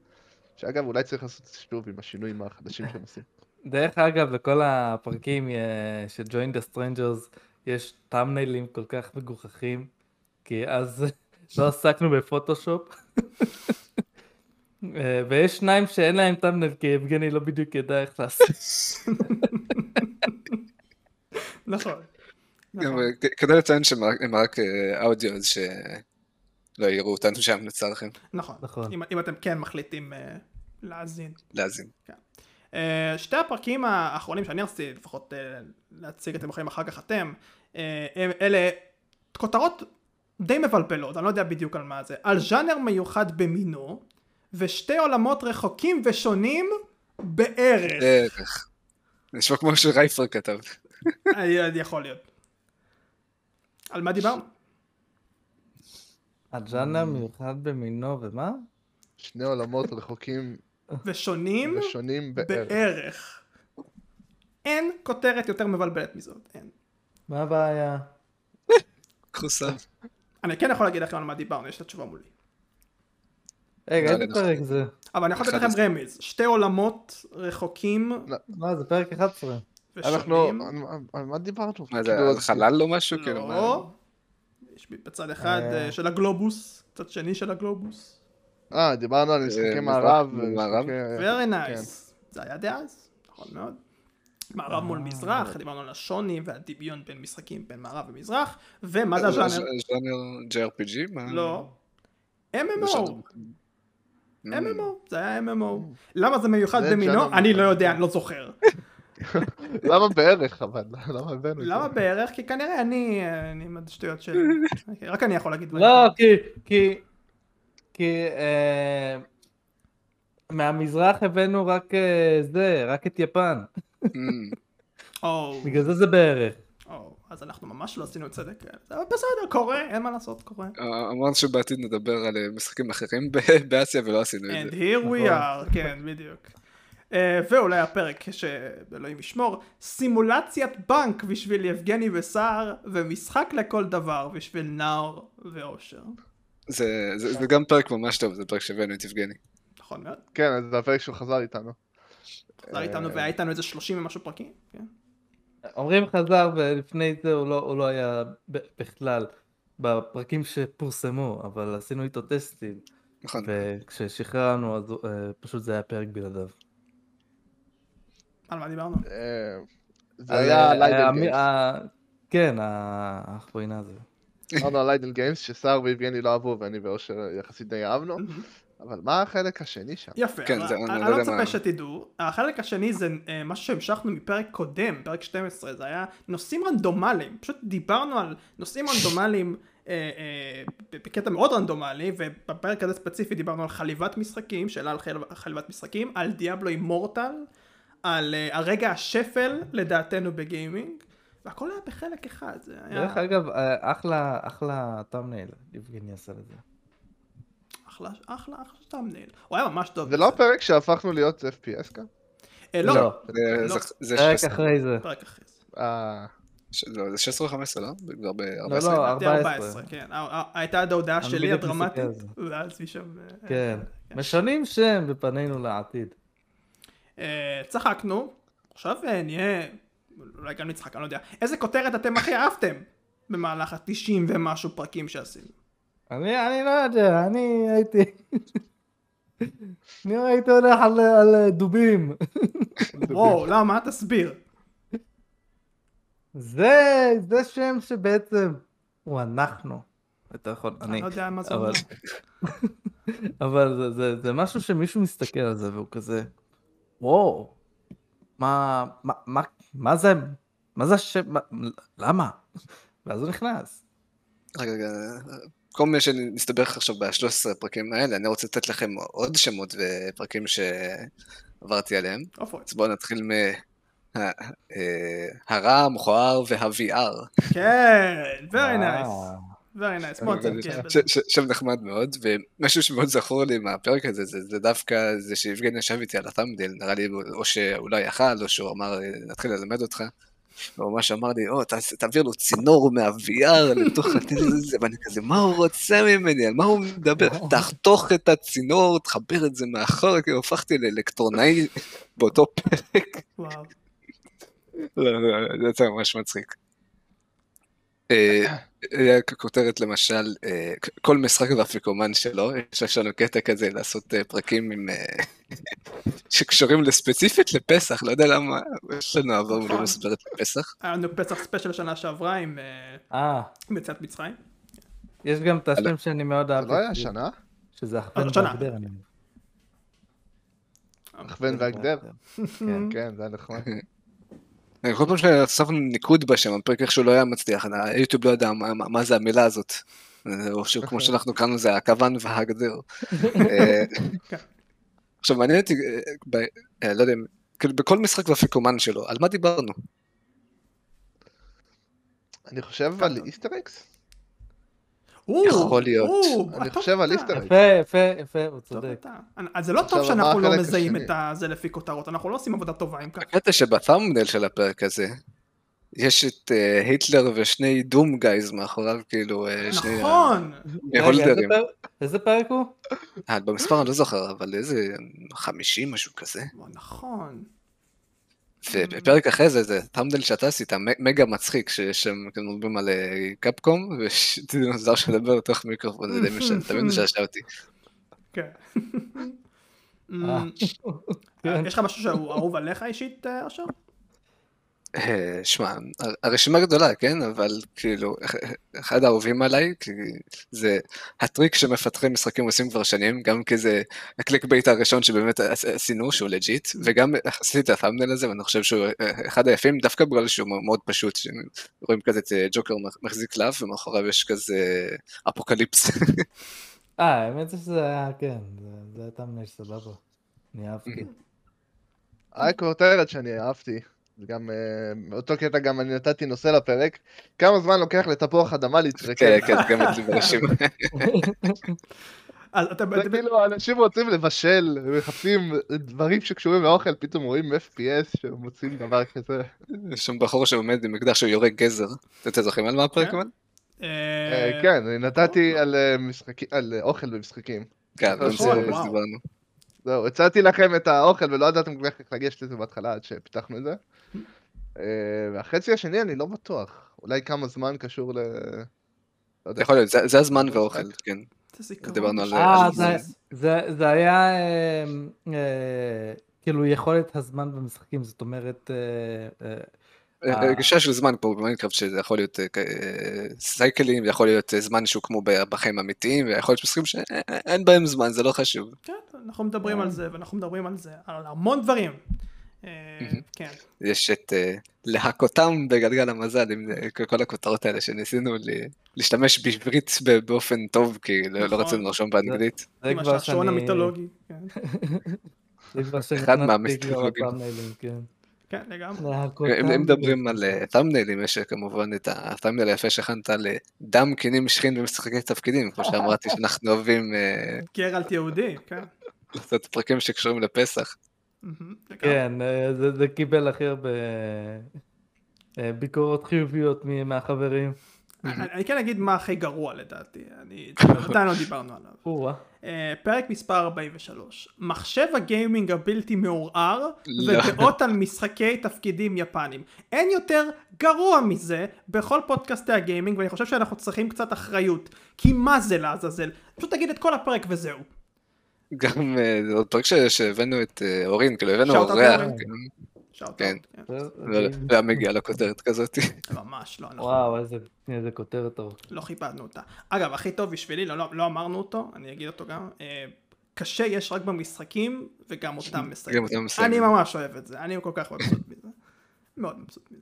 שאגב, אולי צריך לעשות שוב עם השינויים החדשים שהם עושים. דרך אגב, לכל הפרקים אה, של Join the Strangers יש טאמניילים כל כך מגוחכים, כי אז לא עסקנו בפוטושופ. אה, ויש שניים שאין להם טאמנייל, כי יבגני לא בדיוק ידע איך לעשות. נכון. נכון. אה, כדאי לציין שהם רק- אה, אודיו, אז שלא יראו אותנו שם לצערכם, נכון. נכון. אם, אתם כן מחליטים אה, להאזין. להאזין. אה, שתי הפרקים האחרונים שאני רציתי לפחות להציג אתם יכולים אחר כך אתם, אלה כותרות די מבלבלות, אני לא יודע בדיוק על מה זה, על ז'אנר מיוחד במינו, ושתי עולמות רחוקים ושונים בערך. בערך. נשמע כמו שרייפר כתב. יכול להיות. על מה דיברנו? הג'אנר מיוחד במינו ומה? שני עולמות רחוקים ושונים ושונים בערך. בערך. אין כותרת יותר מבלבלת מזאת, אין. מה הבעיה? סם. אני כן יכול להגיד לכם על מה דיברנו, יש את התשובה מולי. רגע, איזה. פרק זה? אבל אני יכול לתת לכם רמז, שתי עולמות רחוקים מה, זה פרק 11. אנחנו. על- מה דיברנו? מה זה, כאילו, על חלל או משהו? כאילו, מה- לא. יש בצד אחד אה. אה, של הגלובוס, צד שני של הגלובוס. אה, דיברנו על משחקי מזרח מערב. ומערב? ומשחקי- very כן. nice. זה היה דאז, נכון מאוד. מערב מול מזרח, דיברנו על השוני והדמיון בין משחקים בין מערב ומזרח, ומה זה אה, הז'אנר? ז'אנר JRPG? לא. MMO. MMO, זה היה MMO. למה זה מיוחד במינו? אני לא. יודע, אני לא זוכר. למה בערך אבל? למה הבאנו את זה? למה בערך? כי כנראה אני, אני עם השטויות שלי. רק אני יכול להגיד לא. כי, כי, כי אה, מהמזרח הבאנו רק אה, זה, רק את יפן. אמ, או, בגלל זה זה בערך. או, אז אנחנו ממש לא עשינו צדק. אבל בסדר, קורה, אין מה לעשות, קורה. אה, אמרנו שבעתיד נדבר על משחקים אחרים באסיה ולא עשינו את And זה. here we נכון. are, כן, בדיוק. אה, ואולי הפרק שאלוהים ישמור, סימולציית בנק בשביל יבגני וסער, ומשחק לכל דבר בשביל נאור ואושר. זה- זה זה גם פרק ממש טוב, זה פרק שהבאנו את יבגני. נכון מאוד. כן, זה הפרק שהוא חזר איתנו. חזר איתנו והיה איתנו איזה 30 ומשהו פרקים. כן. אומרים חזר ולפני זה הוא לא, הוא לא היה בכלל בפרקים שפורסמו, אבל עשינו איתו טסטים, נכון. וכששחררנו אז הוא- אה, פשוט זה היה פרק בלעדיו. על מה דיברנו? אה, זה היה אה, ליידל המי- גיימס. ה- כן, האחרונה הזה. דיברנו על idle games שסער ויבגני לא אהבו ואני ואושר יחסית די אהבנו. אבל מה החלק השני שם? יפה, כן, זה- אני אני לא לא מצפה מה- שתדעו. החלק השני זה אה, משהו שהמשכנו מפרק קודם, פרק 12, זה היה נושאים רנדומליים. פשוט דיברנו על נושאים רנדומליים אה, אה, בקטע מאוד רנדומלי, ובפרק הזה ספציפי דיברנו על חליבת משחקים, שאלה על חל- חליבת משחקים, על Diablo Immortal, על אה, הרגע השפל לדעתנו בגיימינג, והכל היה בחלק אחד. זה היה דרך אגב, אה, אחלה, אחלה thumbnail, יבגני עשה לזה. אחלה, אחלה, אחלה thumbnail. הוא היה ממש טוב. זה לא הפרק שהפכנו להיות FPS כאן? אה, לא, לא. זה- לא. זה- זה פרק 16 אחרי זה. פרק אחרי זה. אה, לא, זה 16 או 15, לא? כבר ב-14. לא, לא, לדעתי 14. כן. הייתה עד ההודעה שלי הדרמטית, ואז משם... אה, כן. כן. משנים שם ופנינו לעתיד. אה, צחקנו, עכשיו אה, נהיה, אולי גם נצחק, אני לא יודע. איזה כותרת אתם הכי אהבתם במהלך ה-90 ומשהו פרקים שעשינו? אני, אני לא יודע, אני הייתי... אני הייתי הולך על, על דובים. וואו, למה? תסביר. זה, זה שם שבעצם הוא אנחנו. יותר נכון, אני אני. לא יודע מה זה אבל- אומר. אבל זה, זה, זה משהו שמישהו מסתכל על זה והוא כזה, וואו, מה, מה, מה, מה זה, מה זה השם, מה, למה? ואז הוא נכנס. רגע, רגע, כל מי שנסתבך עכשיו ב-13 הפרקים האלה, אני רוצה לתת לכם עוד שמות ופרקים שעברתי עליהם. אז בואו נתחיל מה... ה- אה, הרע, המכוער וה-VR. כן, very nice, very nice, ש- שם נחמד מאוד, ומשהו שמאוד זכור לי מהפרק הזה, זה, זה דווקא זה שיבגני ישב איתי על התמדיל, נראה לי או שהוא לא יכל, או שהוא אמר, נתחיל ללמד אותך. הוא ממש אמר לי, או, תעביר לו צינור מה-VR לתוך הזה, ואני כזה, מה הוא רוצה ממני? על מה הוא מדבר? תחתוך את הצינור, תחבר את זה מאחור, כאילו הפכתי לאלקטרונאי באותו פרק. וואו. לא, לא, זה יצא ממש מצחיק. אה, כותרת למשל, אה, כל משחק והאפיקומן שלו, יש לנו קטע כזה לעשות אה, פרקים עם... שקשורים ספציפית לפסח, לא יודע למה, יש לנו עבר נכון. לא מסודרת לפסח. היה לנו פסח ספיישל שנה שעברה עם יציאת מצרים. יש גם את השם שאני מאוד זה אהבתי. לא היה שנה? שזה הכוון שנה. והגדר. הכוון והגדר? כן. כן, זה היה נחמד. אה, כל פעם שהוספנו ניקוד בשם, הפרק איכשהו לא היה מצליח, היוטיוב לא יודע מה- זה המילה הזאת. אה, או שכמו שאנחנו קראנו לזה הכוון והגדר. אה, כן. עכשיו מעניין אותי, אה, לא יודע, כאילו בכל משחק והאפיקומן שלו, על מה דיברנו? אני חושב על איסטר אקס? יכול להיות. אני חושב על. איסטר. יפה, יפה, יפה, הוא צודק. אז זה לא טוב שאנחנו לא מזהים? את זה לפי כותרות, אנחנו לא עושים עבודה טובה עם כך. הקטע שבתאמנל של הפרק הזה, יש את אה, היטלר ושני דום גייז מאחוריו, כאילו, אה, שני נכון, הולדרים. איזה פרק- הוא? אה, במספר אני לא זוכר, אבל איזה 50, משהו כזה. נכון. ובפרק אחרי זה, זה תמדל שאתה עשית, מגה מצחיק, שם, כאילו מדברים על אה, קפקום, ויש דינוזאור שמדבר לתוך מיקרופון, זה די משעשע, תמיד משעשע אותי. כן. אה, כן. יש לך משהו שהוא אהוב עליך אישית, אה, אשר? אה, שמע, הר- הרשימה גדולה, כן? אבל כאילו, אחד האהובים עליי, כי זה הטריק שמפתחי משחקים עושים כבר שנים, גם כי זה ה clickbait הראשון שבאמת עש- עשינו, שהוא legit, וגם עשיתי את ה thumbnail הזה, ואני חושב שהוא אה, אחד היפים, דווקא בגלל שהוא מאוד פשוט, רואים כזה את אה, ג'וקר מחזיק לוגו, ומאחוריו יש כזה אפוקליפס. אה, האמת זה שזה היה, כן, זה- היה תמנה סבבה. אני אהבתי. היה כותרת שאני אהבתי. וגם אה, באותו קטע גם אני נתתי נושא לפרק. כמה זמן לוקח לתפוח אדמה להתרקד? כן, כן, גם אצלי ברשימה. זה כאילו אנשים רוצים לבשל, מחפשים דברים שקשורים לאוכל, פתאום רואים FPS שמוצאים דבר כזה. יש שם בחור שעומד עם אקדח שהוא יורק גזר. אתם זוכרים על מה הפרק? כן. אבל? אה, אה, כן, אני נתתי על משחקים, על אוכל במשחקים. כן, נכון, בנושא הזה וואו. דיברנו. זהו, הצעתי לכם את האוכל ולא ידעתם כל כך איך לגשת לזה בהתחלה עד שפיתחנו את זה. אה, והחצי השני אני לא בטוח. אולי כמה זמן קשור ל... לא. יכול להיות, זה- הזמן והאוכל, משחק. כן. דיברנו על- אה, זה- זה. זה זה היה אה, אה, כאילו יכולת הזמן במשחקים, זאת אומרת, אה, אה. גישה של זמן פה במיינקראפט שזה יכול להיות אה, סייקלים, יכול להיות זמן שהוא כמו ב- בחיים אמיתיים, ויכול להיות משחקים שאין בהם זמן, זה לא חשוב. כן, אנחנו מדברים על זה, ואנחנו מדברים על זה, על המון דברים. כן. יש את להכותם בגלגל המזל, עם כל הכותרות האלה שניסינו להשתמש בעברית באופן טוב, כי לא לא נכון. רצינו לרשום באנגלית. זה עם כבר שאני... המיתולוגי. כן. זה כבר אחד לתאמניילים, כן. לגמרי. אם טאמניילים. מדברים על תאמניילים, יש אה, כמובן את התאמנייל היפה שהכנת לדם קינים שכין במשחקי תפקידים, כמו שאמרתי שאנחנו אוהבים אה, גרלט יהודי, כן. לעשות פרקים שקשורים לפסח. כן, אה, זה- קיבל הכי הרבה אה, ביקורות חיוביות מהחברים. אני אני כן אגיד מה הכי גרוע לדעתי, אני עדיין לא דיברנו עליו. אה, פרק מספר 43, מחשב הגיימינג הבלתי מעורער לא. ודעות על משחקי תפקידים יפנים. אין יותר גרוע מזה בכל פודקאסטי הגיימינג ואני חושב שאנחנו צריכים קצת אחריות. כי מה זה לעזאזל? פשוט תגיד את כל הפרק וזהו. גם אה, עוד פרק שהבאנו את אה, אורין, כאילו הבאנו אורח, כן. כן. לא לא היה מגיע לכותרת כזאת. ממש לא, אנחנו וואו, איזה כותרת ארוכה. לא כיבדנו אותה. אגב, הכי טוב בשבילי, לא, לא, אמרנו אותו, אני אגיד אותו גם, אה, קשה יש רק במשחקים, וגם אותם מסיימים. אני ממש אוהב את זה, אני כל כך מבסוט מזה. מאוד מבסוט מזה.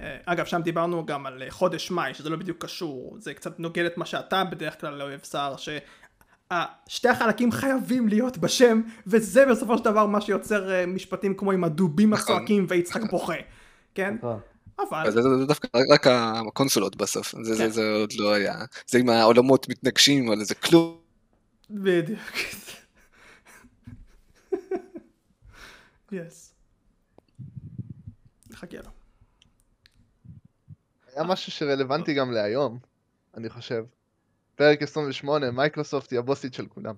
אה, אגב, שם דיברנו גם על אה, חודש מאי, שזה לא בדיוק קשור, זה קצת נוגד את מה שאתה בדרך כלל לא אוהב סער, ששתי החלקים חייבים להיות בשם, וזה בסופו של דבר מה שיוצר אה, משפטים כמו עם הדובים נכון. הצועקים ויצחק בוכה, כן? נכון. אבל... זה דווקא רק הקונסולות בסוף, זה- זה כן. זה עוד לא היה. זה עם העולמות מתנגשים, אבל זה כלום. בדיוק. yes. נחכה לו. היה משהו שרלוונטי גם להיום, אני חושב. פרק 28, מייקרוסופט היא הבוסית של כולם.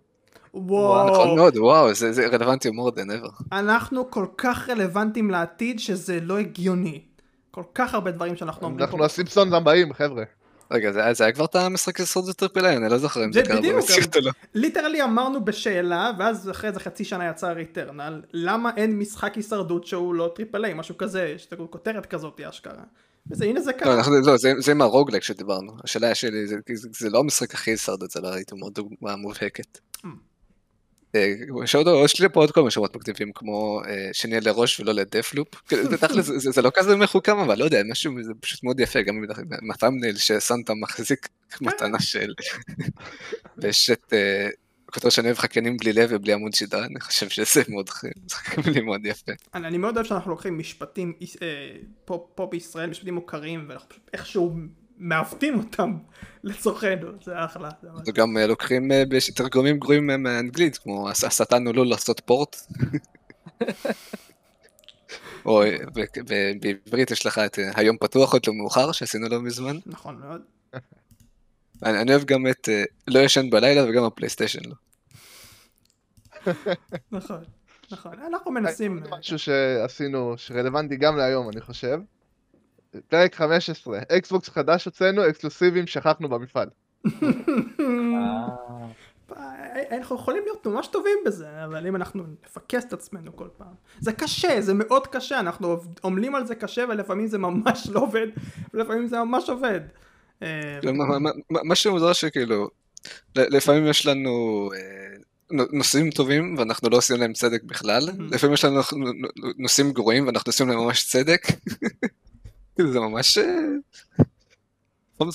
נכון וואו, מאוד, וואו, זה זה רלוונטי more than ever. אנחנו כל כך רלוונטיים לעתיד שזה לא הגיוני. כל כך הרבה דברים שאנחנו אומרים אנחנו. הסימפסונס הבאים, חבר'ה. רגע, זה היה- זה היה כבר את המשחק הישרדות triple A, אני לא זוכר אם זה זה קרה במציאות או לא. literally אמרנו בשאלה, ואז אחרי איזה חצי שנה יצא Returnal, למה אין משחק הישרדות שהוא לא triple A, משהו כזה, יש את כותרת כזאת אשכרה. וזה, הנה זה לא, ככה. אנחנו- לא, זה- זה עם ה roguelike שדיברנו. השאלה שלי, זה- זה זה לא המשחק הכי הישרדות, זה לא הייתי אומר דוגמה מובהקת. Mm. אה, יש לי פה עוד כל מיני שמות מגניבים כמו אה, שנהיה לראש ולא לדפלופ. כאילו, זה לא כזה מחוכם אבל לא יודע משהו זה פשוט מאוד יפה גם מהתאמנייל שסנטה מחזיק מתנה של. ויש את אה, כותרת שאני אוהב חקיינים בלי לב ובלי עמוד שדרה אני חושב שזה מאוד מילים מאוד יפה. אני, מאוד אוהב שאנחנו לוקחים משפטים אה, פה, פה בישראל, משפטים מוכרים, ואנחנו פשוט איכשהו מעוותים אותם לצורכנו, זה אחלה. זה ממש- וגם אה, לוקחים אה, תרגומים גרועים אה, מאנגלית כמו "הס- השטן עלול לעשות פורט. או אה, בעברית יש לך את אה, היום פתוח עוד לא מאוחר שעשינו לא מזמן. נכון מאוד. אני אני אוהב גם את אה, לא ישן בלילה וגם הפלייסטיישן לא. נכון, נכון. אנחנו מנסים... עוד משהו שעשינו, שרלוונטי גם להיום, אני חושב. פרק 15, אקסבוקס חדש הוצאנו, אקסקלוסיבים שכחנו במפעל. אה, אנחנו יכולים להיות ממש טובים בזה, אבל אם אנחנו נפקס את עצמנו כל פעם. זה קשה, זה מאוד קשה, אנחנו עמלים על זה קשה ולפעמים זה ממש לא עובד, ולפעמים זה ממש עובד. אה, כאילו, מה- שמוזר שכאילו ל- לפעמים יש לנו אה, נו- נושאים טובים ואנחנו לא עושים להם צדק בכלל. לפעמים יש לנו נו- נו- נושאים גרועים ואנחנו עושים להם ממש צדק. כאילו, זה ממש.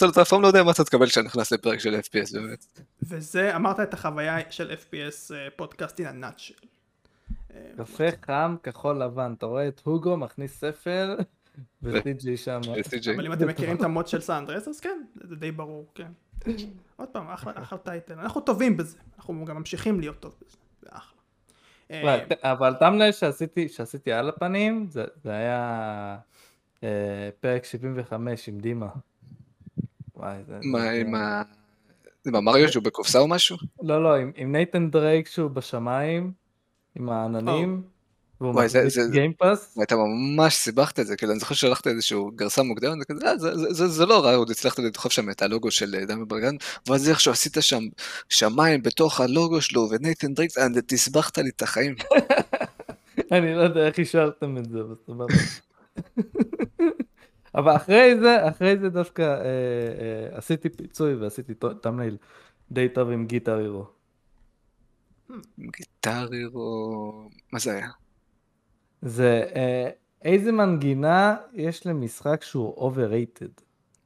אתה אף פעם לא יודע מה אתה תקבל כשאתה נכנס לפרק של FPS באמת. וזה, אמרת את החוויה של FPS אה, פודקאסט in a nutshell. קפה חם, כחול לבן, אתה רואה את הוגו מכניס ספל, וטי.ג'י שם. אבל אם אתם מכירים את המוד של סאנדרס, אז כן, זה די ברור, כן. עוד פעם, אחלה title. אנחנו טובים בזה, אנחנו גם ממשיכים להיות טוב בזה, זה אחלה. אה, אבל thumbnail שעשיתי, שעשיתי על הפנים, זה, זה היה אה, פרק 75 עם דימה. וואי, זה... מה זה- עם ה... זה מה, מריו שהוא בקופסה או משהו? לא, לא, עם נייתן דרייק שהוא בשמיים, עם העננים, וואי, זה- זה- Game Pass. ואתה ממש סיבכת את זה, כאילו אני זוכר ששלחת איזשהו גרסה מוקדמת, "אה, זה- זה- זה- זה לא רע, עוד הצלחת לדחוף שם את הלוגו של אה, דמי ברגן, ואז איכשהו עשית שם שמיים בתוך הלוגו שלו, ונייתן דריקס, אה, תסבכת לי את החיים. אני לא יודע איך אישרתם את זה, אבל סבבה. אבל אחרי זה, אחרי זה דווקא אה, אה, עשיתי פיצוי ועשיתי תמליל די טוב עם גיטר הירו. גיטרי או... מה זה היה? זה אה, איזה מנגינה יש למשחק שהוא overrated.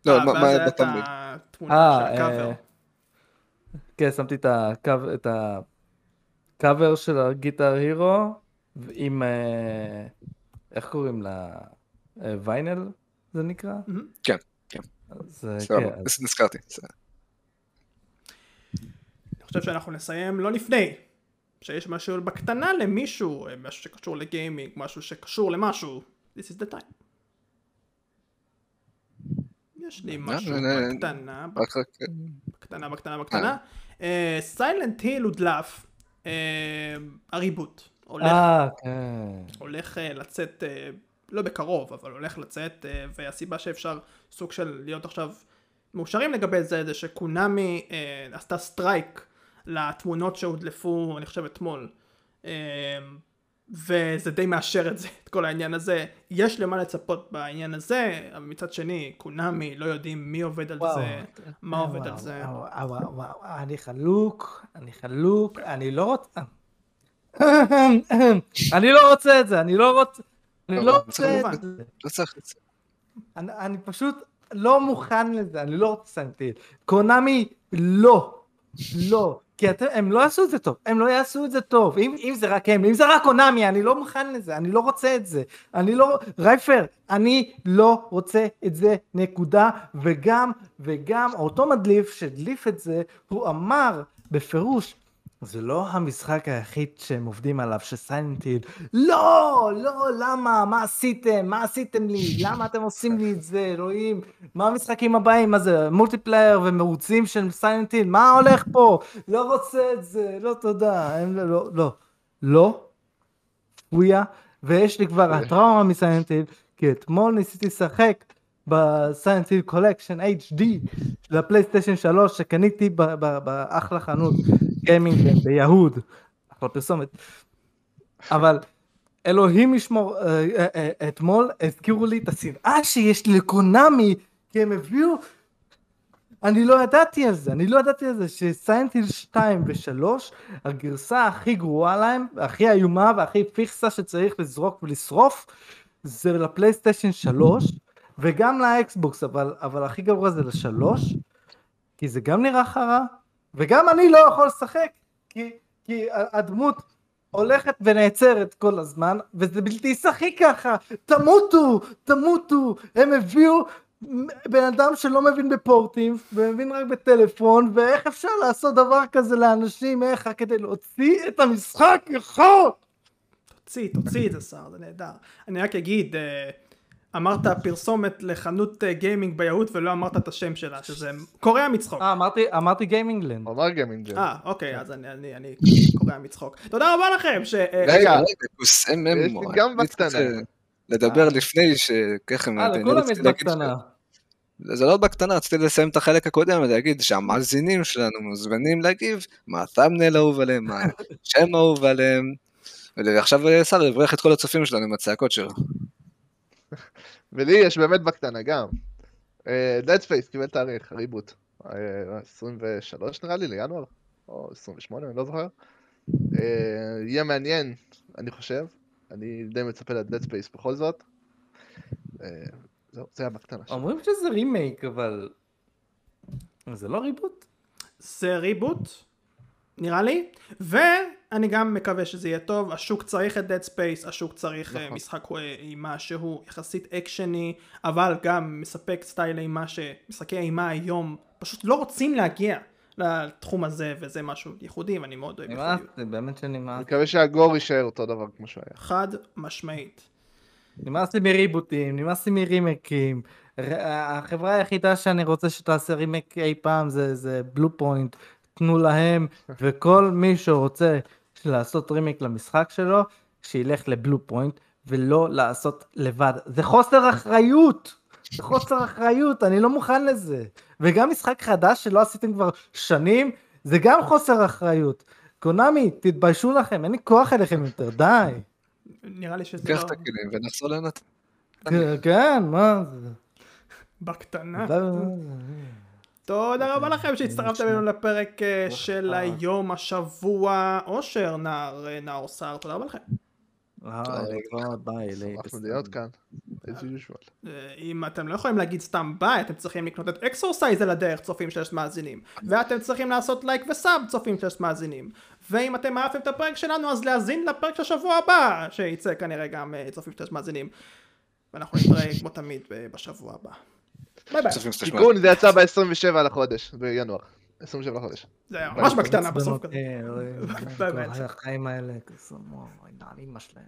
לא, אה, מה מה היה בתמליל? התמונה אה, של קאבר. אה, כן, שמתי את הקו- את הקאבר של הגיטר הירו עם, אה, איך קוראים לה? אה, ויינל זה נקרא? מהמם. כן, כן. אז אה, כן, נזכרתי. זה- אני חושב שאנחנו נסיים לא לפני. שיש משהו בקטנה למישהו, אה, משהו שקשור לגיימינג, משהו שקשור למשהו, this is the time. יש לי משהו אה, אה, בקטנה. בקטנה, בקטנה, בקטנה. Silent Hill הודלף, אה, ה reboot. הולך אה, כן. הולך אה, לצאת, אה, לא בקרוב, אבל הולך לצאת, אה, והסיבה שאפשר סוג של להיות עכשיו מאושרים לגבי זה, זה שקונאמי אה, עשתה strike לתמונות שהודלפו, אני חושב אתמול, אה, וזה די מאשר את זה, את כל העניין הזה. יש למה לצפות בעניין הזה, אבל מצד שני, קונאמי לא יודעים מי עובד על וואו, זה, מה וואו, עובד על וואו, זה. וואו, וואו, וואו, אני חלוק, אני חלוק, אני לא רוצה... אני לא רוצה את זה, אני לא רוצה... אני לא רוצה את. זה. לא צריך את זה. אני, אני פשוט לא מוכן לזה, אני לא רוצה סנטיל. קונאמי, לא. לא. כי אתם, הם לא יעשו את זה טוב, הם לא יעשו את זה טוב. אם, אם זה רק הם, אם זה רק קונאמי, אני לא מוכן לזה, אני לא רוצה את זה. אני לא... רייפר, אני לא רוצה את זה, נקודה. וגם, וגם, אותו מדליף שהדליף את זה, הוא אמר בפירוש, זה לא המשחק היחיד שהם עובדים עליו, שסיינטיל, לא, לא, למה, מה עשיתם, מה עשיתם לי, למה אתם עושים לי את זה, אלוהים, מה המשחקים הבאים, מה זה, multiplayer ומרוצים של Silent Hill, מה הולך פה, לא רוצה את זה, לא תודה, הם לא, לא, לא, לא, פויה, ויש לי כבר הטראומה מ Silent Hill, כי אתמול ניסיתי לשחק ב Silent Hill collection HD של הפלייסטיישן 3 שקניתי באחלה חנות גיימינג ביהוד, אחלה פרסומת, אבל אלוהים ישמור, אה, אה, אה, אתמול הזכירו לי את השנאה שיש לי לקונאמי, כי הם הביאו, אני לא ידעתי על זה, אני לא ידעתי על זה שסיינטיל 2 ו-3, הגרסה הכי גרועה להם, הכי איומה והכי פיכסה שצריך לזרוק ולשרוף, זה לפלייסטיישן 3, וגם לאקסבוקס, אבל, אבל הכי גרוע זה לשלוש, כי זה גם נראה חרא, וגם אני לא יכול לשחק, כי, כי הדמות הולכת ונעצרת כל הזמן, וזה בלתי שחי ככה, תמותו, תמותו, הם הביאו בן אדם שלא מבין בפורטים, ומבין רק בטלפון, ואיך אפשר לעשות דבר כזה לאנשים, איך, כדי להוציא את המשחק יכול? תוציא, תוציא את זה אשר, זה נהדר. אני רק אגיד, אה, אמרת פרסומת לחנות אה, גיימינג ביהוד ולא אמרת את השם שלה, שזה קורע מצחוק. אה, אמרתי, אמרתי גיימינגלנד. אמר גיימינג. אה, אוקיי, אז אני, אני, אני קורע מצחוק. תודה רבה לכם, ש... אה, רגע, רגע, כוס יש לי MM. גם בקטנה. אה, לדבר לפני שככה... אה, לכולם יש בקטנה. זה לא בקטנה, רציתי לסיים את החלק הקודם ולהגיד שהמאזינים שלנו מוזמנים להגיב מה התאמנל האהוב עליהם, מה השם האהוב עליהם. ועכשיו אה, סל יברך את כל הצופים שלנו עם הצעקות שלו. ולי יש באמת בקטנה גם. Dead Space קיבל תאריך, ריבוט. אה, 23 נראה לי, לינואר, או 28, אני לא זוכר. אה, יהיה מעניין, אני חושב. אני די מצפה ל-Dead Space בכל זאת. אה, זהו, זה היה בקטנה שלי. אומרים שזה רימייק, אבל... זה לא ריבוט? זה ריבוט, נראה לי, ואני גם מקווה שזה יהיה טוב, השוק צריך את Dead Space, השוק צריך אה, נכון. משחק אה, אימה שהוא יחסית אקשני, אבל גם מספק סטייל אימה שמשחקי אימה היום פשוט לא רוצים להגיע לתחום הזה, וזה משהו ייחודי, ואני מאוד אוהב נמאס, ייחודיות. לי, באמת אני שנמאס. מקווה שהגור יישאר אותו דבר כמו שהוא היה. חד משמעית. נמאס לי מריבוטים, נמאס לי מרימקים. ר- החברה היחידה שאני רוצה שתעשה רימק אי פעם זה, זה Bluepoint. תנו להם, וכל מי שרוצה לעשות רימק למשחק שלו, שילך ל Bluepoint, ולא לעשות לבד. זה חוסר אחריות! זה חוסר אחריות, אני לא מוכן לזה. וגם משחק חדש שלא עשיתם כבר שנים, זה גם חוסר אחריות. קונאמי, תתביישו לכם, אין לי כוח אליכם יותר, די. נראה לי שזה קח לא את הכלים ונחזור לענות. כן, כן, מה זה? בקטנה. תודה רבה לכם שהצטרפתם אלינו לפרק אה, של היום, השבוע, אושר, נער, אה, נאור סער, תודה רבה לכם. אה, אם אתם לא יכולים להגיד סתם ביי, אתם צריכים לקנות את אקסורסייז על הדרך, צופים שיש מאזינים. ואתם צריכים לעשות לייק ו sub, צופים שיש מאזינים. ואם אתם אהבתם את הפרק שלנו, אז להאזין לפרק של השבוע הבא, שייצא כנראה גם צופים שיש מאזינים. ואנחנו נתראה כמו תמיד בשבוע הבא. תיקון, זה יצא ב-27 לחודש, בינואר. 27 לחודש. זה היה ממש בקטנה בסוף כל ביי. החיים האלה, כזה, נעלים אמא שלהם.